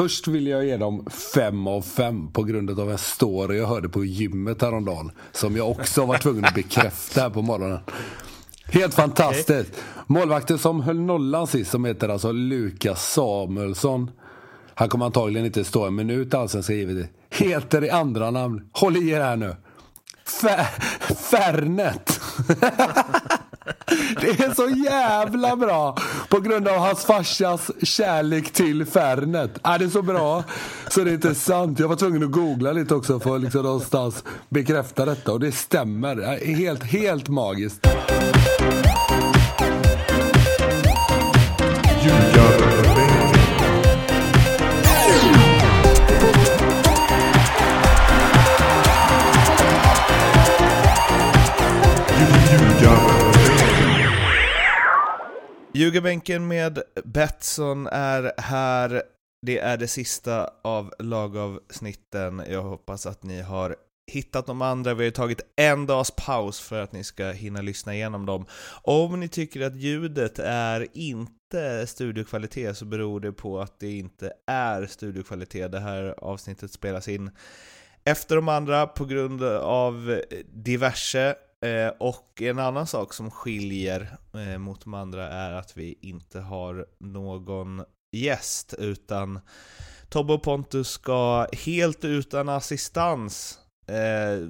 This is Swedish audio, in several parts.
Först vill jag ge dem fem av fem på grund av en story jag hörde på gymmet häromdagen. Som jag också var tvungen att bekräfta här på morgonen. Helt fantastiskt. Målvakten som höll nollan sist, som heter alltså Lukas Samuelsson. Han kommer antagligen inte stå en minut allsvenska givetvis. Heter i andra namn, håll i er här nu. Fernet. Det är så jävla bra på grund av hans farsas kärlek till Fernet. Äh, det är så bra så det är inte sant. Jag var tvungen att googla lite också för att liksom någonstans bekräfta detta och det stämmer. Helt, helt magiskt. Ljugarbänken med Betsson är här. Det är det sista av lagavsnitten. Jag hoppas att ni har hittat de andra. Vi har tagit en dags paus för att ni ska hinna lyssna igenom dem. Om ni tycker att ljudet är inte studiokvalitet så beror det på att det inte är studiokvalitet. Det här avsnittet spelas in efter de andra på grund av diverse Eh, och en annan sak som skiljer eh, mot de andra är att vi inte har någon gäst, utan Tobbe och Pontus ska helt utan assistans eh,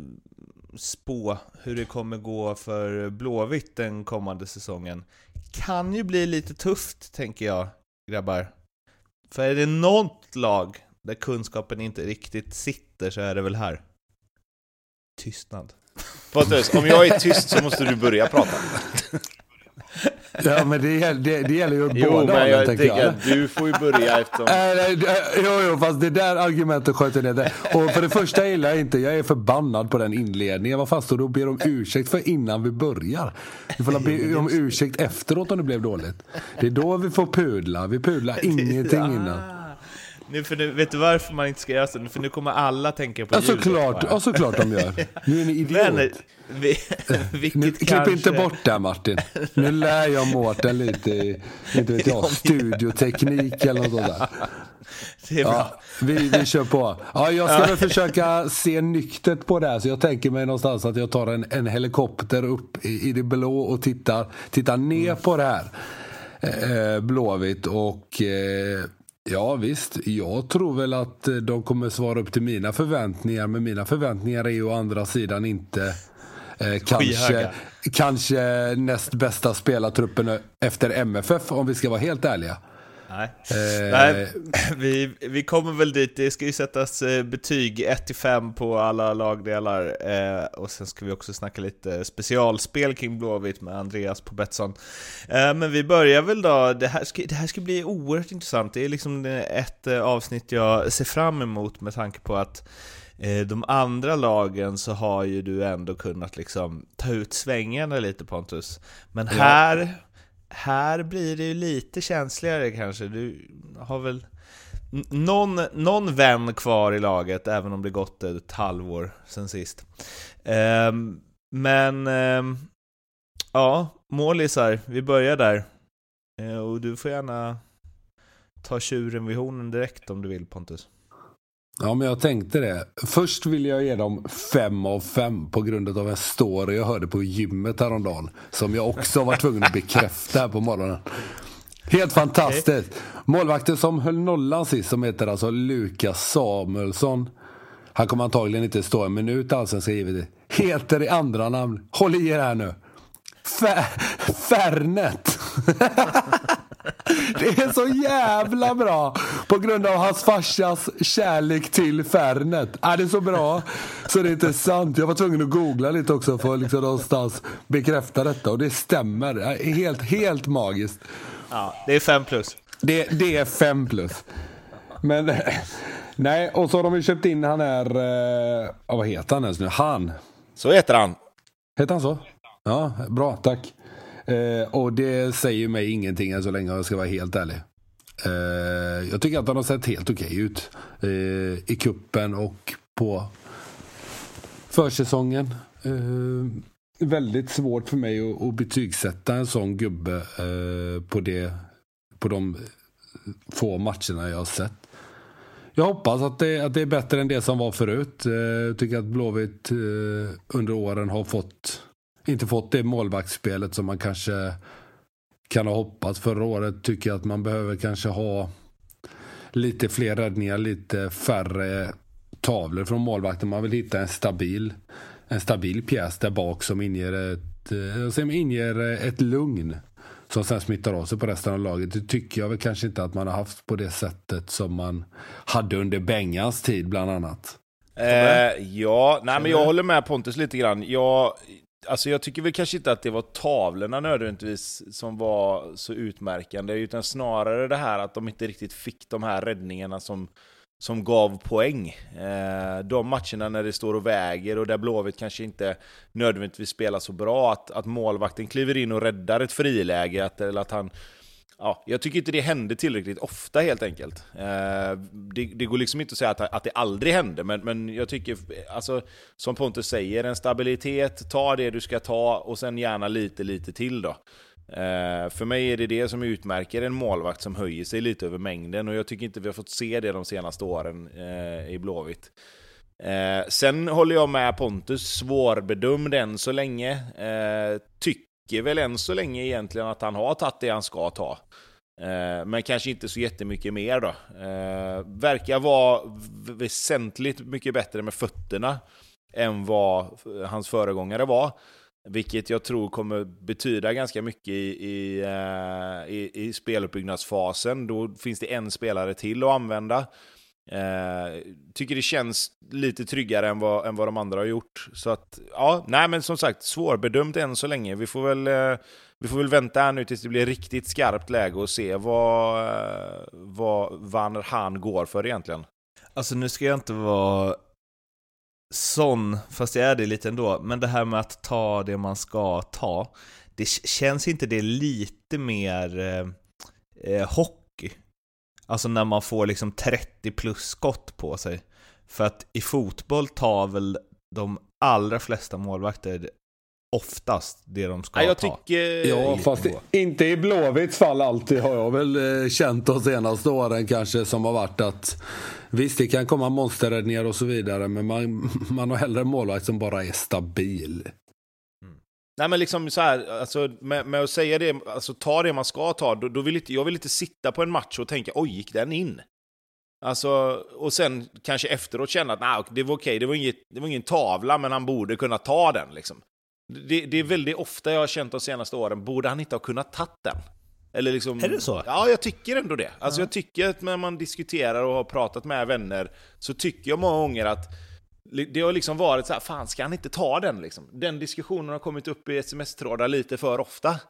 spå hur det kommer gå för Blåvitt den kommande säsongen. Kan ju bli lite tufft, tänker jag, grabbar. För är det något lag där kunskapen inte riktigt sitter så är det väl här. Tystnad. Pontus, om jag är tyst så måste du börja prata. Ja men det, det, det gäller ju jo, båda men jag tänker jag. att du får ju börja eftersom... jo, jo, fast det där argumentet sköter ner det. Och för det första gillar jag inte, jag är förbannad på den inledningen. Vad fan står du och ber om ursäkt för innan vi börjar? Vi får be om ursäkt efteråt om det blev dåligt. Det är då vi får pudla, vi pudlar ingenting innan. Nu, för nu, vet du varför man inte ska göra så? För nu kommer alla tänka på ja, ljudet. Såklart, ja, såklart de gör. Nu är ni idiot. Men, vi, nu, klipp kanske... inte bort det Martin. Nu lär jag Mårten lite i, inte vet jag, studioteknik eller något där. Det är bra. Ja, vi, vi kör på. Ja, jag ska väl försöka se nyktert på det här. Så jag tänker mig någonstans att jag tar en, en helikopter upp i, i det blå och tittar, tittar ner mm. på det här. Eh, Blåvitt och eh, Ja visst, jag tror väl att eh, de kommer svara upp till mina förväntningar. Men mina förväntningar är ju å andra sidan inte eh, kanske, kanske näst bästa spelartruppen efter MFF om vi ska vara helt ärliga. Nej, eh, Nej vi, vi kommer väl dit. Det ska ju sättas eh, betyg 1-5 på alla lagdelar. Eh, och sen ska vi också snacka lite specialspel kring Blåvitt med Andreas på Betsson. Eh, men vi börjar väl då. Det här, ska, det här ska bli oerhört intressant. Det är liksom ett eh, avsnitt jag ser fram emot med tanke på att eh, de andra lagen så har ju du ändå kunnat liksom ta ut svängarna lite Pontus. Men här här blir det ju lite känsligare kanske. Du har väl någon, någon vän kvar i laget, även om det gått ett halvår sen sist. Um, men um, ja, målisar, vi börjar där. Uh, och du får gärna ta tjuren vid hornen direkt om du vill Pontus. Ja, men jag tänkte det. Först vill jag ge dem fem av fem på grund av en story jag hörde på gymmet häromdagen. Som jag också var tvungen att bekräfta här på morgonen. Helt fantastiskt. Målvakten som höll nollan sist, som heter alltså Lukas Samuelsson. Han kommer antagligen inte stå en minut allsvenska givetvis. Heter i andra namn, håll i er här nu. Fernet. Det är så jävla bra på grund av hans farsas kärlek till Fernet. Är det så bra så det är inte sant. Jag var tvungen att googla lite också för att liksom någonstans bekräfta detta och det stämmer. Är helt, helt magiskt. Ja, det är fem plus. Det, det är fem plus. Men nej, och så har de ju köpt in han är, eh, vad heter han ens nu? Han. Så heter han. Heter han så? Ja, bra, tack. Eh, och det säger mig ingenting än så länge om jag ska vara helt ärlig. Eh, jag tycker att han har sett helt okej okay ut eh, i kuppen och på försäsongen. Eh, väldigt svårt för mig att, att betygsätta en sån gubbe på, det, på de få matcherna jag har sett. jag hoppas att det, att det är bättre än det som var förut. Jag tycker att Blåvitt under åren har fått, inte fått det målvaktsspelet som man kanske kan ha hoppats. Förra året tycker jag att man behöver kanske ha lite fler räddningar, lite färre tavlor från målvakten. Man vill hitta en stabil, en stabil pjäs där bak som inger ett, eh, som inger ett lugn som sen smittar av sig på resten av laget. Det tycker jag väl kanske inte att man har haft på det sättet som man hade under Bengans tid bland annat. Eh, ja, nej men jag håller med Pontus lite grann. Jag, Alltså jag tycker väl kanske inte att det var tavlorna nödvändigtvis som var så utmärkande, utan snarare det här att de inte riktigt fick de här räddningarna som, som gav poäng. Eh, de matcherna när det står och väger och där Blåvitt kanske inte nödvändigtvis spelar så bra, att, att målvakten kliver in och räddar ett friläge, att, eller att han ja, jag tycker inte det hände tillräckligt ofta helt enkelt. Eh, det, det, går liksom inte att säga att, att det aldrig hände, men, men jag tycker, alltså, som Pontus säger, en stabilitet, ta det du ska ta och sen gärna lite, lite till då. Eh, för mig är det det som utmärker en målvakt som höjer sig lite över mängden och jag tycker inte vi har fått se det de senaste åren eh, i Blåvitt. Eh, sen håller jag med Pontus, svårbedömd än så länge. Eh, tycker tycker väl än så länge egentligen att han har tagit det han ska ta. Eh, men kanske inte så jättemycket mer då. Eh, verkar vara väsentligt mycket bättre med fötterna än vad hans föregångare var. Vilket jag tror kommer betyda ganska mycket i, i, eh, i, i speluppbyggnadsfasen. Då finns det en spelare till att använda. Eh, tycker det känns lite tryggare än vad, än vad de andra har gjort. Så att, ja, nej men som sagt, svårbedömt än så länge. Vi får väl, eh, vi får väl vänta här nu tills det blir riktigt skarpt läge och se vad, eh, vad Van Han går för egentligen. Alltså nu ska jag inte vara sån, fast jag är det lite ändå, men det här med att ta det man ska ta, det känns inte det lite mer eh, eh hopp hockey Alltså när man får liksom 30 plus skott på sig. För att i fotboll tar väl de allra flesta målvakter oftast det de ska ja, jag ta. Tycker... Ja, fast inte i Blåvitts fall alltid har jag väl eh, känt de senaste åren kanske som har varit att visst, det kan komma monsterräddningar och så vidare, men man, man har hellre en målvakt som bara är stabil. Nej men liksom så här, alltså, med, med, att säga det, alltså ta det man ska ta, då, då vill inte, jag vill inte sitta på en match och tänka oj, gick den in? Alltså, och sen kanske efteråt känna att nej, det var okej, det, var inget, det var ingen tavla, men han borde kunna ta den. Liksom. Det, det är väldigt ofta jag har känt de senaste åren, borde han inte ha kunnat ta den? Eller liksom, är det så? Ja, jag tycker ändå det. Alltså, ja. Jag tycker att när man diskuterar och har pratat med vänner, så tycker jag många gånger att det har liksom varit så här, fan ska han inte ta den liksom? Den diskussionen har kommit upp i sms-trådar lite för ofta.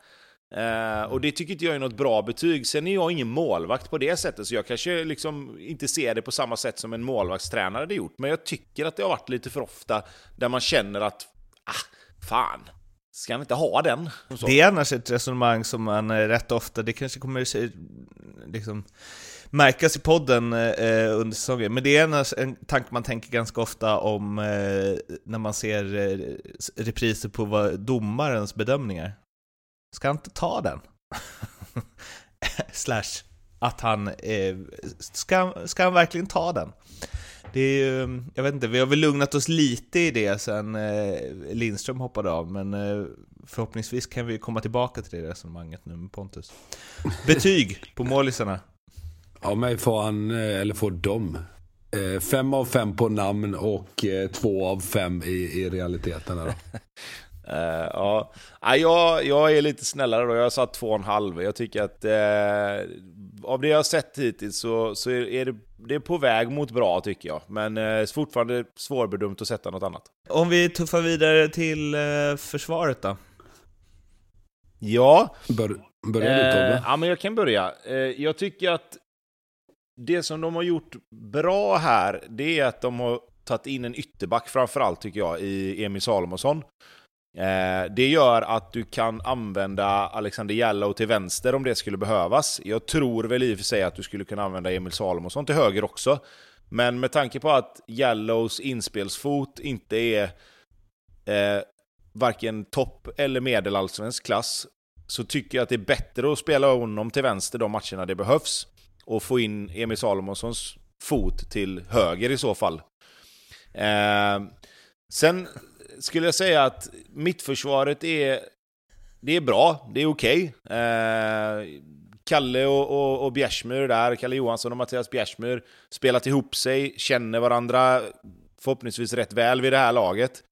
Uh, och det tycker inte jag är något bra betyg. Sen är jag ingen målvakt på det sättet, så jag kanske liksom inte ser det på samma sätt som en målvaktstränare hade gjort. Men jag tycker att det har varit lite för ofta där man känner att, ah, fan, ska han inte ha den? Det är annars ett resonemang som man eh, rätt ofta, det kanske kommer liksom märkas i podden eh, eh, under säsongen. Men det är en, en tanke man tänker ganska ofta om eh, när man ser eh, repriser på vad, domarens bedömningar. Ska han inte ta den? Slash att han... Eh, ska, ska han verkligen ta den? Det är ju, jag vet inte, vi har väl lugnat oss lite i det sen eh, Lindström hoppade av, men eh, förhoppningsvis kan vi komma tillbaka till det resonemanget nu med Pontus. Betyg på målisarna? Ja, mig får han, eh, eller får de. Eh, fem av fem på namn och eh, två av fem i, i realiteten. Då. Uh, ja, jag, jag är lite snällare då. Jag har satt två och en halv. Jag tycker att uh, av det jag har sett hittills så, så är det, det är på väg mot bra tycker jag. Men uh, fortfarande svårbedömt att sätta något annat. Om vi tuffar vidare till uh, försvaret då? Ja. Bör, börja du Tobbe? Ja, men jag kan börja. jag tycker att det som de har gjort bra här, det är att de har tagit in en ytterback framförallt tycker jag, i Emil Salomonsson. Eh, det gör att du kan använda Alexander Jallow till vänster om det skulle behövas. Jag tror väl i och för sig att du skulle kunna använda Emil Salomonsson till höger också. Men med tanke på att Jallows inspelsfot inte är eh, varken topp eller medelallsvensk klass så tycker jag att det är bättre att spela honom till vänster de matcherna det behövs och få in Emil Salomonssons fot till höger i så fall. Eh, sen skulle jag säga att mittförsvaret är, det är bra, det är okej. Okay. Eh, Kalle och, och, och Bjärsmyr där, Kalle Johansson och Mattias Bjärsmyr, spelat ihop sig, känner varandra förhoppningsvis rätt väl vid det här laget.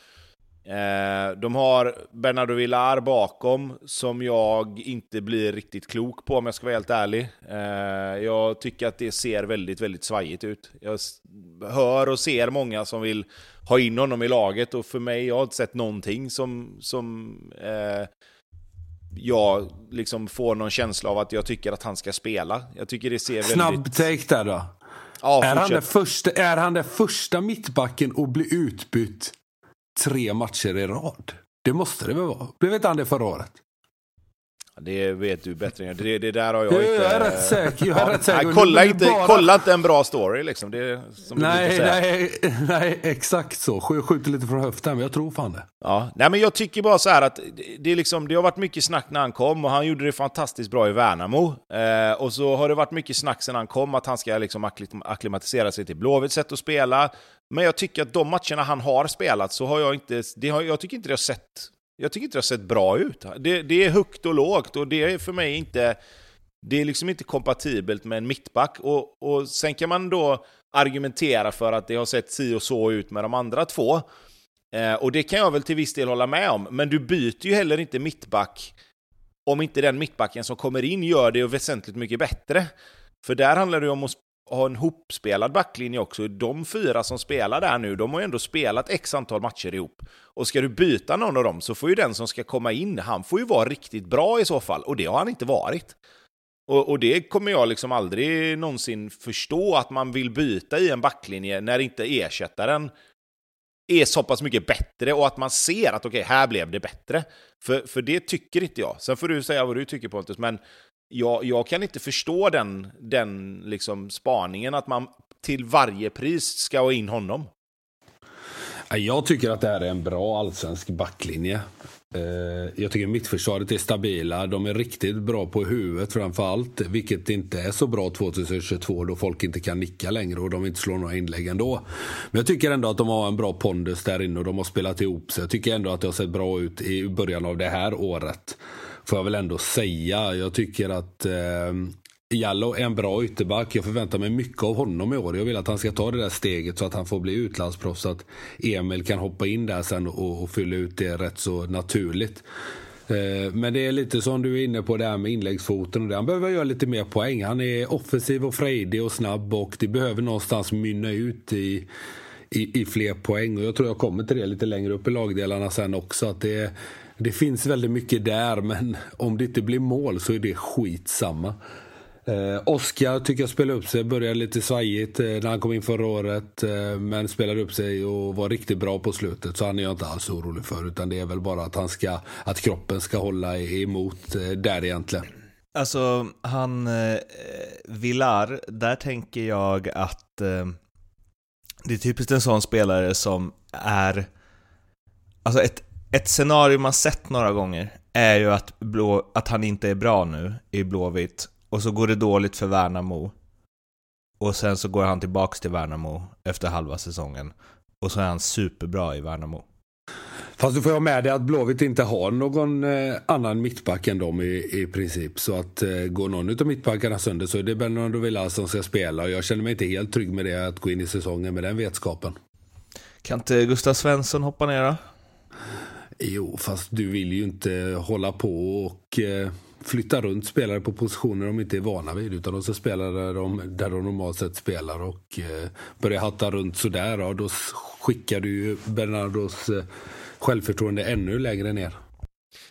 Eh, de har Bernardo Villar bakom, som jag inte blir riktigt klok på om jag ska vara helt ärlig. Eh, jag tycker att det ser väldigt, väldigt svajigt ut. Jag hör och ser många som vill ha in honom i laget och för mig, jag har inte sett någonting som, som eh, jag liksom får någon känsla av att jag tycker att han ska spela. Jag tycker det ser väldigt... Snabb take där då. Ja, är, han första, är han den första mittbacken att bli utbytt tre matcher i rad? Det måste det väl vara? Blev inte han det förra året? Det vet du bättre än det, det där har jag, jag inte... Jag är rätt säker. Jag är rätt säker. Nej, kolla, inte, bara... kolla inte en bra story liksom. Det som nej, nej, nej, exakt så. Skjuter lite från höften, men jag tror fan det. Ja, nej men jag tycker bara så här att det, är liksom, det har varit mycket snack när han kom och han gjorde det fantastiskt bra i Värnamo. Eh, och så har det varit mycket snack sen han kom att han ska liksom akklimatisera sig till Blåvitts sätt att spela. Men jag tycker att de matcherna han har spelat så har jag inte... Det har, jag tycker inte det har sett jag tycker inte det har sett bra ut. Det, det, är högt och lågt och det är för mig inte... Det är liksom inte kompatibelt med en mittback. Och, och sen kan man då argumentera för att det har sett si och så ut med de andra två. Eh, och det kan jag väl till viss del hålla med om. Men du byter ju heller inte mittback om inte den mittbacken som kommer in gör det väsentligt mycket bättre. För där handlar det om att ha en hopspelad backlinje också. De fyra som spelar där nu, de har ju ändå spelat x antal matcher ihop. Och ska du byta någon av dem så får ju den som ska komma in, han får ju vara riktigt bra i så fall. Och det har han inte varit. Och, och, det kommer jag liksom aldrig någonsin förstå, att man vill byta i en backlinje när inte ersättaren är så pass mycket bättre och att man ser att okej, okay, här blev det bättre. För, för det tycker inte jag. Sen får du säga vad du tycker Pontus, men jag, jag kan inte förstå den, den liksom spaningen att man till varje pris ska ha in honom. Jag tycker att det här är en bra allsvensk backlinje. Eh, jag tycker mittförsvaret är stabila. De är riktigt bra på huvudet framför allt. Vilket inte är så bra 2022 då folk inte kan nicka längre och de inte slår några inlägg ändå. Men jag tycker ändå att de har en bra pondus där inne och de har spelat ihop sig. Jag tycker ändå att det har sett bra ut i början av det här året får jag väl ändå säga. Jag tycker att eh, Jallo är en bra ytterback. Jag förväntar mig mycket av honom i år. Jag vill att han ska ta det där steget så att han får bli utlandsproffs. Så att Emil kan hoppa in där sen och, och fylla ut det rätt så naturligt. Eh, men det är lite som du är inne på det här med inläggsfoten. Och det. Han behöver göra lite mer poäng. Han är offensiv och frejdig och snabb och det behöver någonstans mynna ut i, i, i fler poäng. Och jag tror jag kommer till det lite längre upp i lagdelarna sen också. Att det det finns väldigt mycket där, men om det inte blir mål så är det skitsamma. Eh, Oskar tycker jag spelade upp sig, började lite svajigt eh, när han kom in förra året. Eh, men spelade upp sig och var riktigt bra på slutet. Så han är jag inte alls orolig för. Utan det är väl bara att, han ska, att kroppen ska hålla emot eh, där egentligen. Alltså, han eh, Villar, där tänker jag att eh, det är typiskt en sån spelare som är Alltså ett ett scenario man sett några gånger är ju att, blå, att han inte är bra nu i Blåvitt och så går det dåligt för Värnamo och sen så går han tillbaks till Värnamo efter halva säsongen och så är han superbra i Värnamo. Fast du får ha med dig att Blåvitt inte har någon eh, annan mittback än dem i, i princip. Så att eh, går någon av mittbackarna sönder så är det Bernardo Villas som ska spela. Och jag känner mig inte helt trygg med det, att gå in i säsongen med den vetskapen. Kan inte Gustav Svensson hoppa ner då? Jo, fast du vill ju inte hålla på och eh, flytta runt spelare på positioner de inte är vana vid. Utan de ska spela där de, där de normalt sett spelar. Och eh, hatta runt sådär, ja, då skickar du ju Bernardos eh, självförtroende ännu längre ner.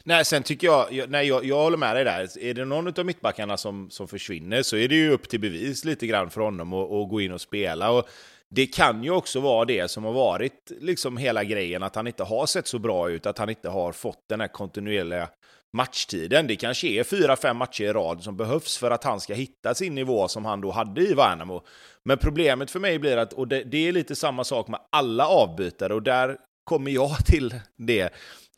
Nej, sen tycker jag, nej, jag, jag håller med dig där. Är det någon av mittbackarna som, som försvinner så är det ju upp till bevis lite grann för honom att gå in och spela. Och det kan ju också vara det som har varit liksom hela grejen, att han inte har sett så bra ut, att han inte har fått den här kontinuerliga matchtiden. Det kanske är fyra, fem matcher i rad som behövs för att han ska hitta sin nivå som han då hade i Värnamo. Men problemet för mig blir att, och det, det är lite samma sak med alla avbytare, och där kommer jag till det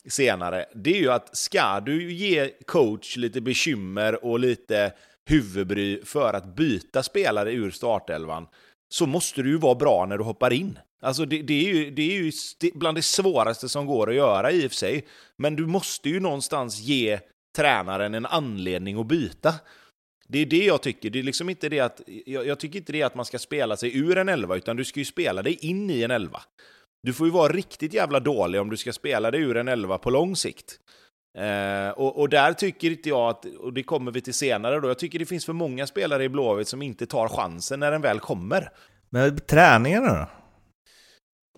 senare, det är ju att ska du ge coach lite bekymmer och lite huvudbry för att byta spelare ur startelvan, så måste du ju vara bra när du hoppar in. Alltså det, det är ju, det är ju bland det svåraste som går att göra i och för sig. Men du måste ju någonstans ge tränaren en anledning att byta. Det är det jag tycker. Det är liksom inte det att, jag, jag, tycker inte det att man ska spela sig ur en elva, utan du ska ju spela dig in i en elva. Du får ju vara riktigt jävla dålig om du ska spela dig ur en elva på lång sikt. Eh, och, och, där tycker inte jag att, och det kommer vi till senare då, jag tycker det finns för många spelare i Blåvitt som inte tar chansen när den väl kommer. Men träningarna då?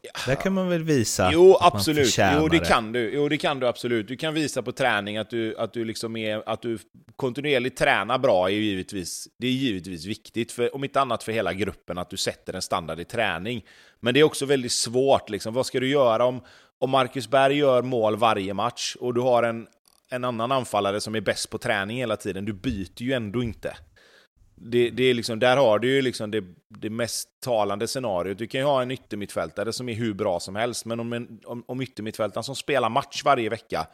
Ja. Där kan man väl visa Jo, absolut. Jo, det, kan du. Jo, det kan du absolut. Du kan visa på träning att du, att du, liksom är, att du kontinuerligt tränar bra. Är givetvis, det är givetvis viktigt, för, om inte annat för hela gruppen, att du sätter en standard i träning. Men det är också väldigt svårt. Liksom. Vad ska du göra om, om Marcus Berg gör mål varje match och du har en, en annan anfallare som är bäst på träning hela tiden? Du byter ju ändå inte det, det, är liksom, där har du ju liksom det, det mest talande scenariot. Du kan ju ha en yttermittfältare som är hur bra som helst, men om, en, om, om yttermittfältaren som spelar match varje vecka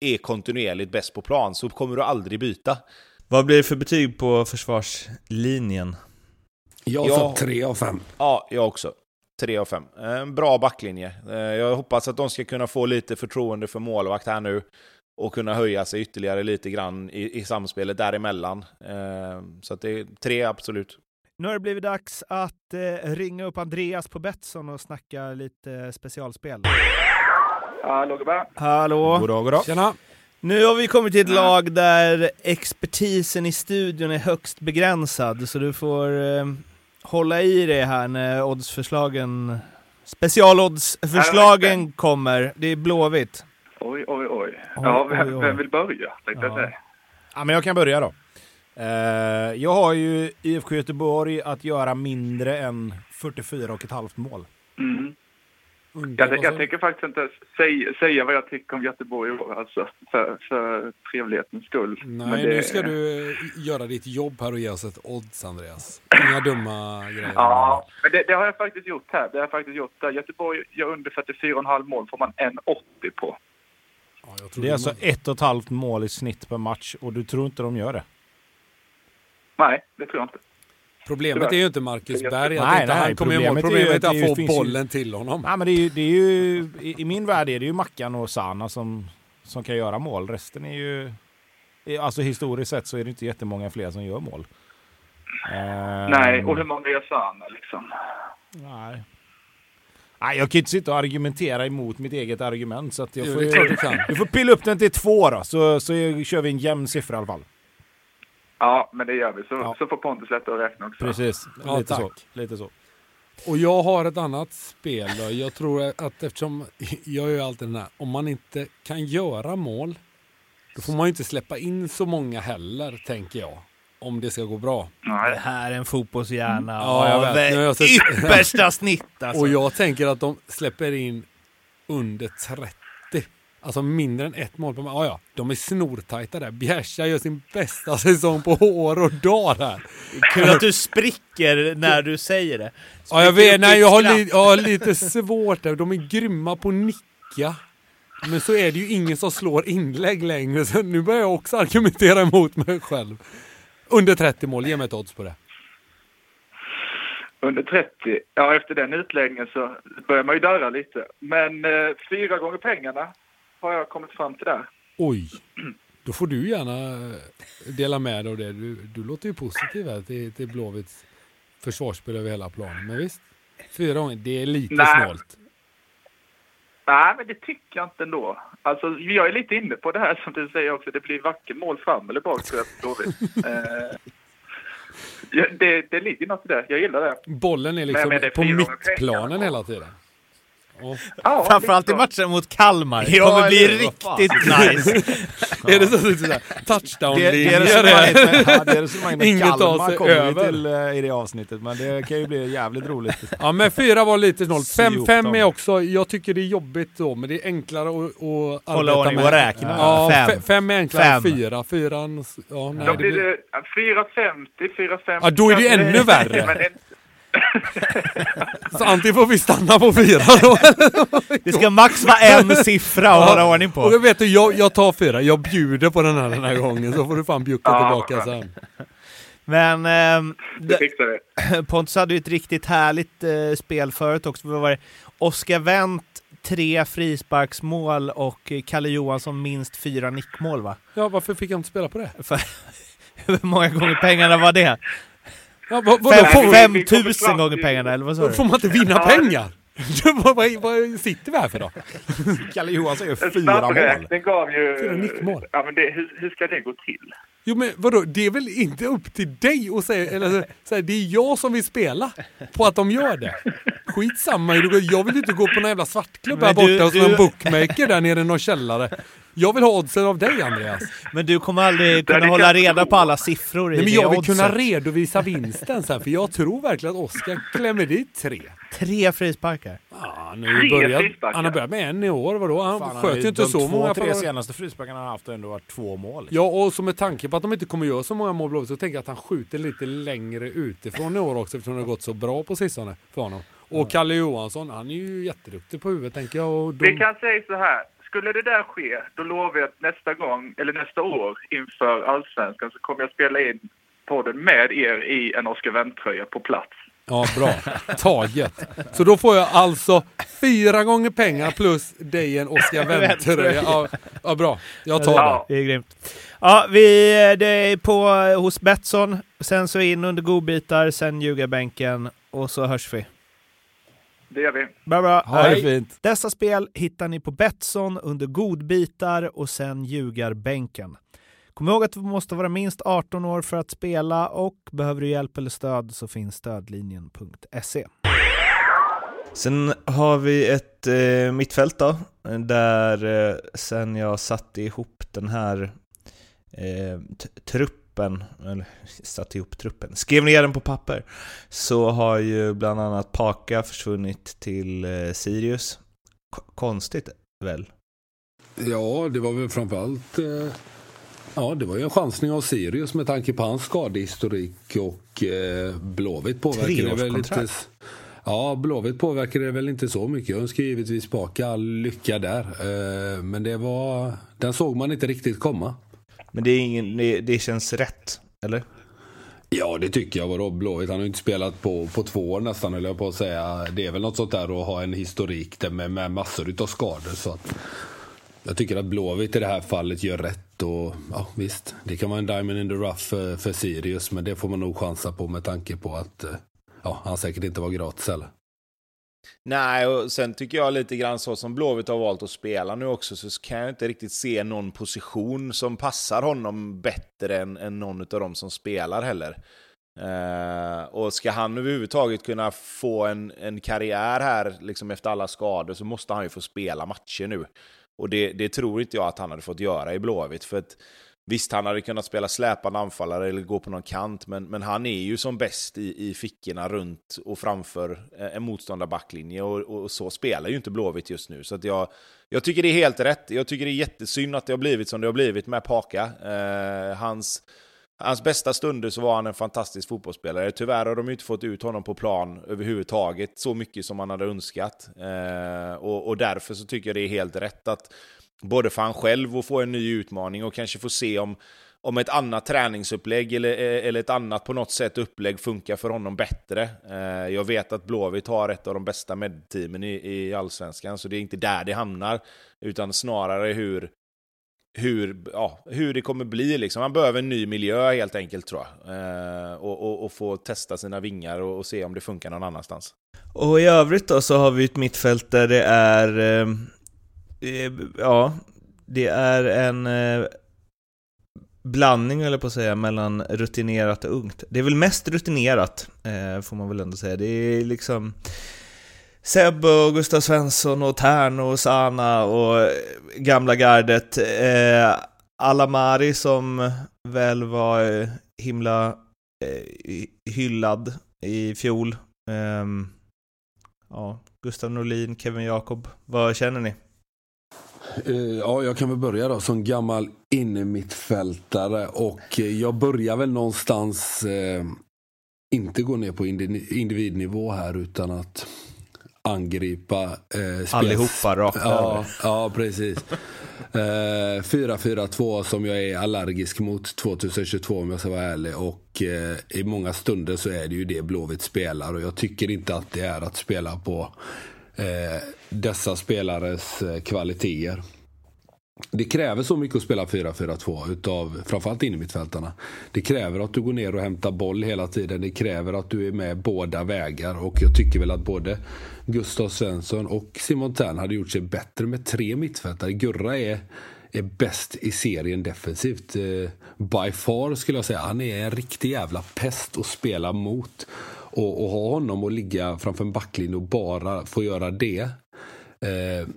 är kontinuerligt bäst på plan så kommer du aldrig byta. Vad blir det för betyg på försvarslinjen? Jag sa tre av fem. Ja, jag också. Tre av fem. En bra backlinje. Eh, jag hoppas att de ska kunna få lite förtroende för målvakt här nu och kunna höja sig ytterligare lite grann i, i samspelet däremellan. Eh, så att det är tre, absolut. Nu har det blivit dags att eh, ringa upp Andreas på Betsson och snacka lite specialspel. Hallå gubbar! Hallå! Goddag, goddag! Tjena! Nu har vi kommit till ett lag där expertisen i studion är högst begränsad, så du får eh, hålla i dig här när oddsförslagen, specialoddsförslagen kommer. Det är Blåvitt. Oj, oj, oj. Ja, vem, vem vill börja? Tänkte ja. jag säga. Ja, men jag kan börja då. Uh, jag har ju IFK Göteborg att göra mindre än 44,5 mål. Mm. Jag, jag tänker faktiskt inte säga, säga vad jag tycker om Göteborg i år, alltså, för, för trevlighetens skull. Nej, det... nu ska du göra ditt jobb här och ge oss ett odds, Andreas. Inga dumma grejer. Ja, men det, det, har jag faktiskt gjort här. Det har jag faktiskt gjort. Göteborg gör under 44,5 mål får man 1,80 på. Ja, det är alltså ett och ett halvt mål i snitt per match och du tror inte de gör det? Nej, det tror jag inte. Problemet är ju inte Marcus Berg, att nej, inte nej, han kommer i mål. Problemet är att, att få bollen ju... till honom. Nej, men det är ju, det är ju, i, min värld är det ju Mackan och Sana som, som kan göra mål. Resten är ju... Alltså historiskt sett så är det inte jättemånga fler som gör mål. Nej, och hur många gör Sana liksom? Nej. Nej, jag kan inte sitta och argumentera emot mitt eget argument. Så att jag får, jo, kan. Du får pilla upp den till två då, så, så kör vi en jämn siffra i alla fall. Ja, men det gör vi. Så, ja. så får Pontus lättare att räkna också. Precis, ja, lite, så. lite så. Och jag har ett annat spel. Då. Jag tror att eftersom, jag gör ju alltid den här, om man inte kan göra mål, då får man ju inte släppa in så många heller, tänker jag om det ska gå bra. Nej. Det här är en fotbollshjärna ja, av jag sett... yppersta snitt alltså. Och jag tänker att de släpper in under 30. Alltså mindre än ett mål på match. Ja, ja, de är snortajta där. Bjärsa gör sin bästa säsong på år och dag där. Kul att du spricker när du säger det. Spricker ja, jag vet. Nej, jag har, li jag har lite svårt där. De är grymma på att nicka. Men så är det ju ingen som slår inlägg längre, så nu börjar jag också argumentera emot mig själv. Under 30 mål, ge mig ett odds på det. Under 30? Ja, efter den utläggningen så börjar man ju darra lite. Men eh, fyra gånger pengarna har jag kommit fram till där. Oj! Då får du gärna dela med dig av det. Du, du låter ju positiv här till, till Blåvitts försvarsspel över hela planen. Men visst, fyra gånger, det är lite Nej. snålt. Nej, men det tycker jag inte ändå. Alltså, jag är lite inne på det här som du säger också. Det blir varken mål fram eller bak tror jag eh, det, det ligger något i det. Jag gillar det. Bollen är liksom på mittplanen hela tiden. Ja, Framförallt i matchen mot Kalmar. Det kommer bli riktigt nice. är det så, så, så touchdown-linjer? Det, det är resonemanget med Kalmar kommer till uh, i det avsnittet, men det kan ju bli jävligt roligt. ja, men fyra var lite snålt. Fem, fem är också, jag tycker det är jobbigt då, men det är enklare att, att Hålla ordning och räkna. Ja, fem. fem är enklare än fyra. Fyran, ja, nej, Då blir det 4,50, 4,50. Ja, då är det ju ännu värre. Så antingen får vi stanna på fyra då. Det ska max vara en siffra att hålla ordning på. Och jag vet du, jag, jag tar fyra. Jag bjuder på den här den här gången så får du fan bjucka ja, tillbaka sen. Men eh, det fixar vi. Pontus hade ju ett riktigt härligt eh, spel förut också. Vad var det? Oskar Wendt tre frisparksmål och Kalle Johansson minst fyra nickmål va? Ja, varför fick jag inte spela på det? För, hur många gånger pengarna var det? Ja, vad, vad, fem, fem tusen gånger pengarna, eller vad sa du? Får man inte vinna pengar? vad, vad, vad sitter vi här för då? Kalle Johansson gör fyra mål. Den gav ju... Fyra nickmål. Ja, men det, hur, hur ska det gå till? Jo men vadå, det är väl inte upp till dig att säga, eller säga, det är jag som vill spela på att de gör det. Skitsamma, jag vill inte gå på någon jävla svartklubb här borta hos någon bookmaker där nere i någon källare. Jag vill ha oddsen av dig Andreas. Men du kommer aldrig kunna hålla reda på alla siffror i Nej, men Jag vill kunna redovisa vinsten sen, för jag tror verkligen att Oskar klämmer dit tre. Tre frisparkar? Ja, nu börjat, han har börjat med en i år, vadå? Han Fan, sköt ju inte så många. De tre senaste frisparkarna han har haft har ändå varit två mål. Ja, och som med tanke på att de inte kommer göra så många mål så tänker jag att han skjuter lite längre utifrån i år också eftersom det har gått så bra på sistone för honom. Och Kalle Johansson, han är ju jätteduktig på huvudet tänker jag. Och de... Vi kan säga så här, skulle det där ske, då lovar jag att nästa gång, eller nästa år inför Allsvenskan så kommer jag spela in podden med er i en Oscar Wendt-tröja på plats. Ja, bra. Taget. Så då får jag alltså fyra gånger pengar plus dig en Oscar Wendt-tröja. Ja, ja, bra. Jag tar ja. det. Det är grymt. Ja, vi, det är på hos Betsson, sen så in under godbitar, sen ljugarbänken och så hörs vi. Det gör vi. Bra, bra. Ha det fint. Dessa spel hittar ni på Betsson under godbitar och sen ljugarbänken. Kom ihåg att du måste vara minst 18 år för att spela och behöver du hjälp eller stöd så finns stödlinjen.se. Sen har vi ett eh, mittfält då, där eh, sen jag satte ihop den här eh, truppen, eller satte ihop truppen, skrev ner den på papper, så har ju bland annat Paka försvunnit till eh, Sirius. K konstigt väl? Ja, det var väl framförallt eh Ja, det var ju en chansning av Sirius med tanke på hans skadehistorik och eh, Blåvitt påverkar det väl inte... Ja, Blåvitt påverkar det väl inte så mycket. Jag önskar givetvis tillbaka all lycka där. Eh, men det var... Den såg man inte riktigt komma. Men det, är ingen, det, det känns rätt, eller? Ja, det tycker jag. Vadå Blåvitt? Han har ju inte spelat på, på två år nästan, eller jag på att säga. Det är väl något sånt där att ha en historik där med, med massor av skador. Så att, jag tycker att Blåvitt i det här fallet gör rätt. Och, ja, visst, det kan vara en diamond in the rough för, för Sirius, men det får man nog chansa på med tanke på att eh, ja, han säkert inte var gratis heller. Nej, och sen tycker jag lite grann så som Blåvitt har valt att spela nu också, så kan jag inte riktigt se någon position som passar honom bättre än, än någon av dem som spelar heller. Uh, och ska han överhuvudtaget kunna få en, en karriär här, liksom efter alla skador, så måste han ju få spela matcher nu. Och det, det, tror inte jag att han hade fått göra i Blåvitt. För att, visst, han hade kunnat spela släpande anfallare eller gå på någon kant, men, men han är ju som bäst i, i fickorna runt och framför eh, en motståndarbacklinje. Och, och, så spelar ju inte Blåvitt just nu. Så att jag, jag tycker det är helt rätt. Jag tycker det är jättesynd att det har blivit som det har blivit med Paka. Eh, hans hans bästa stunder så var han en fantastisk fotbollsspelare. Tyvärr har de inte fått ut honom på plan överhuvudtaget så mycket som man hade önskat. Eh, och, och, därför så tycker jag det är helt rätt att både för han själv att få en ny utmaning och kanske få se om, om ett annat träningsupplägg eller, eh, eller ett annat på något sätt upplägg funkar för honom bättre. Eh, jag vet att Blåvitt har ett av de bästa medteamen i, i allsvenskan, så det är inte där det hamnar, utan snarare hur hur, ja, hur det kommer bli. Liksom. Man behöver en ny miljö helt enkelt tror jag. Eh, och, och, och, få testa sina vingar och, och, se om det funkar någon annanstans. Och i övrigt då så har vi ett mittfält där det är, eh, eh ja, det är en eh, blandning eller på att säga mellan rutinerat och ungt. Det är väl mest rutinerat, eh, får man väl ändå säga. Det är liksom Sebbe och Gustav Svensson och Tern och Sana och eh, gamla gardet. Eh, Alamari som väl var eh, himla eh, hyllad i fjol. Eh, ja, Gustav Norlin, Kevin Jakob. Vad känner ni? Eh, ja, jag kan väl börja då som gammal innermittfältare och eh, jag börjar väl någonstans eh, inte gå ner på individnivå här utan att angripa. Eh, Allihopa rakt ja, över. Ja, precis. Eh, 4-4-2 som jag är allergisk mot 2022 om jag ska vara ärlig. Och eh, i många stunder så är det ju det Blåvitt spelar. Och jag tycker inte att det är att spela på eh, dessa spelares eh, kvaliteter. Det kräver så mycket att spela 4-4-2 utav framförallt innermittfältarna. Det kräver att du går ner och hämtar boll hela tiden. Det kräver att du är med båda vägar och jag tycker väl att både Gustav Svensson och Simon Tern hade gjort sig bättre med tre mittfältare. Gurra är, är bäst i serien defensivt. Eh, by far skulle jag säga. Han är en riktig jävla pest att spela mot. Och, och ha honom att ligga framför en backlinje och bara få göra det. Eh,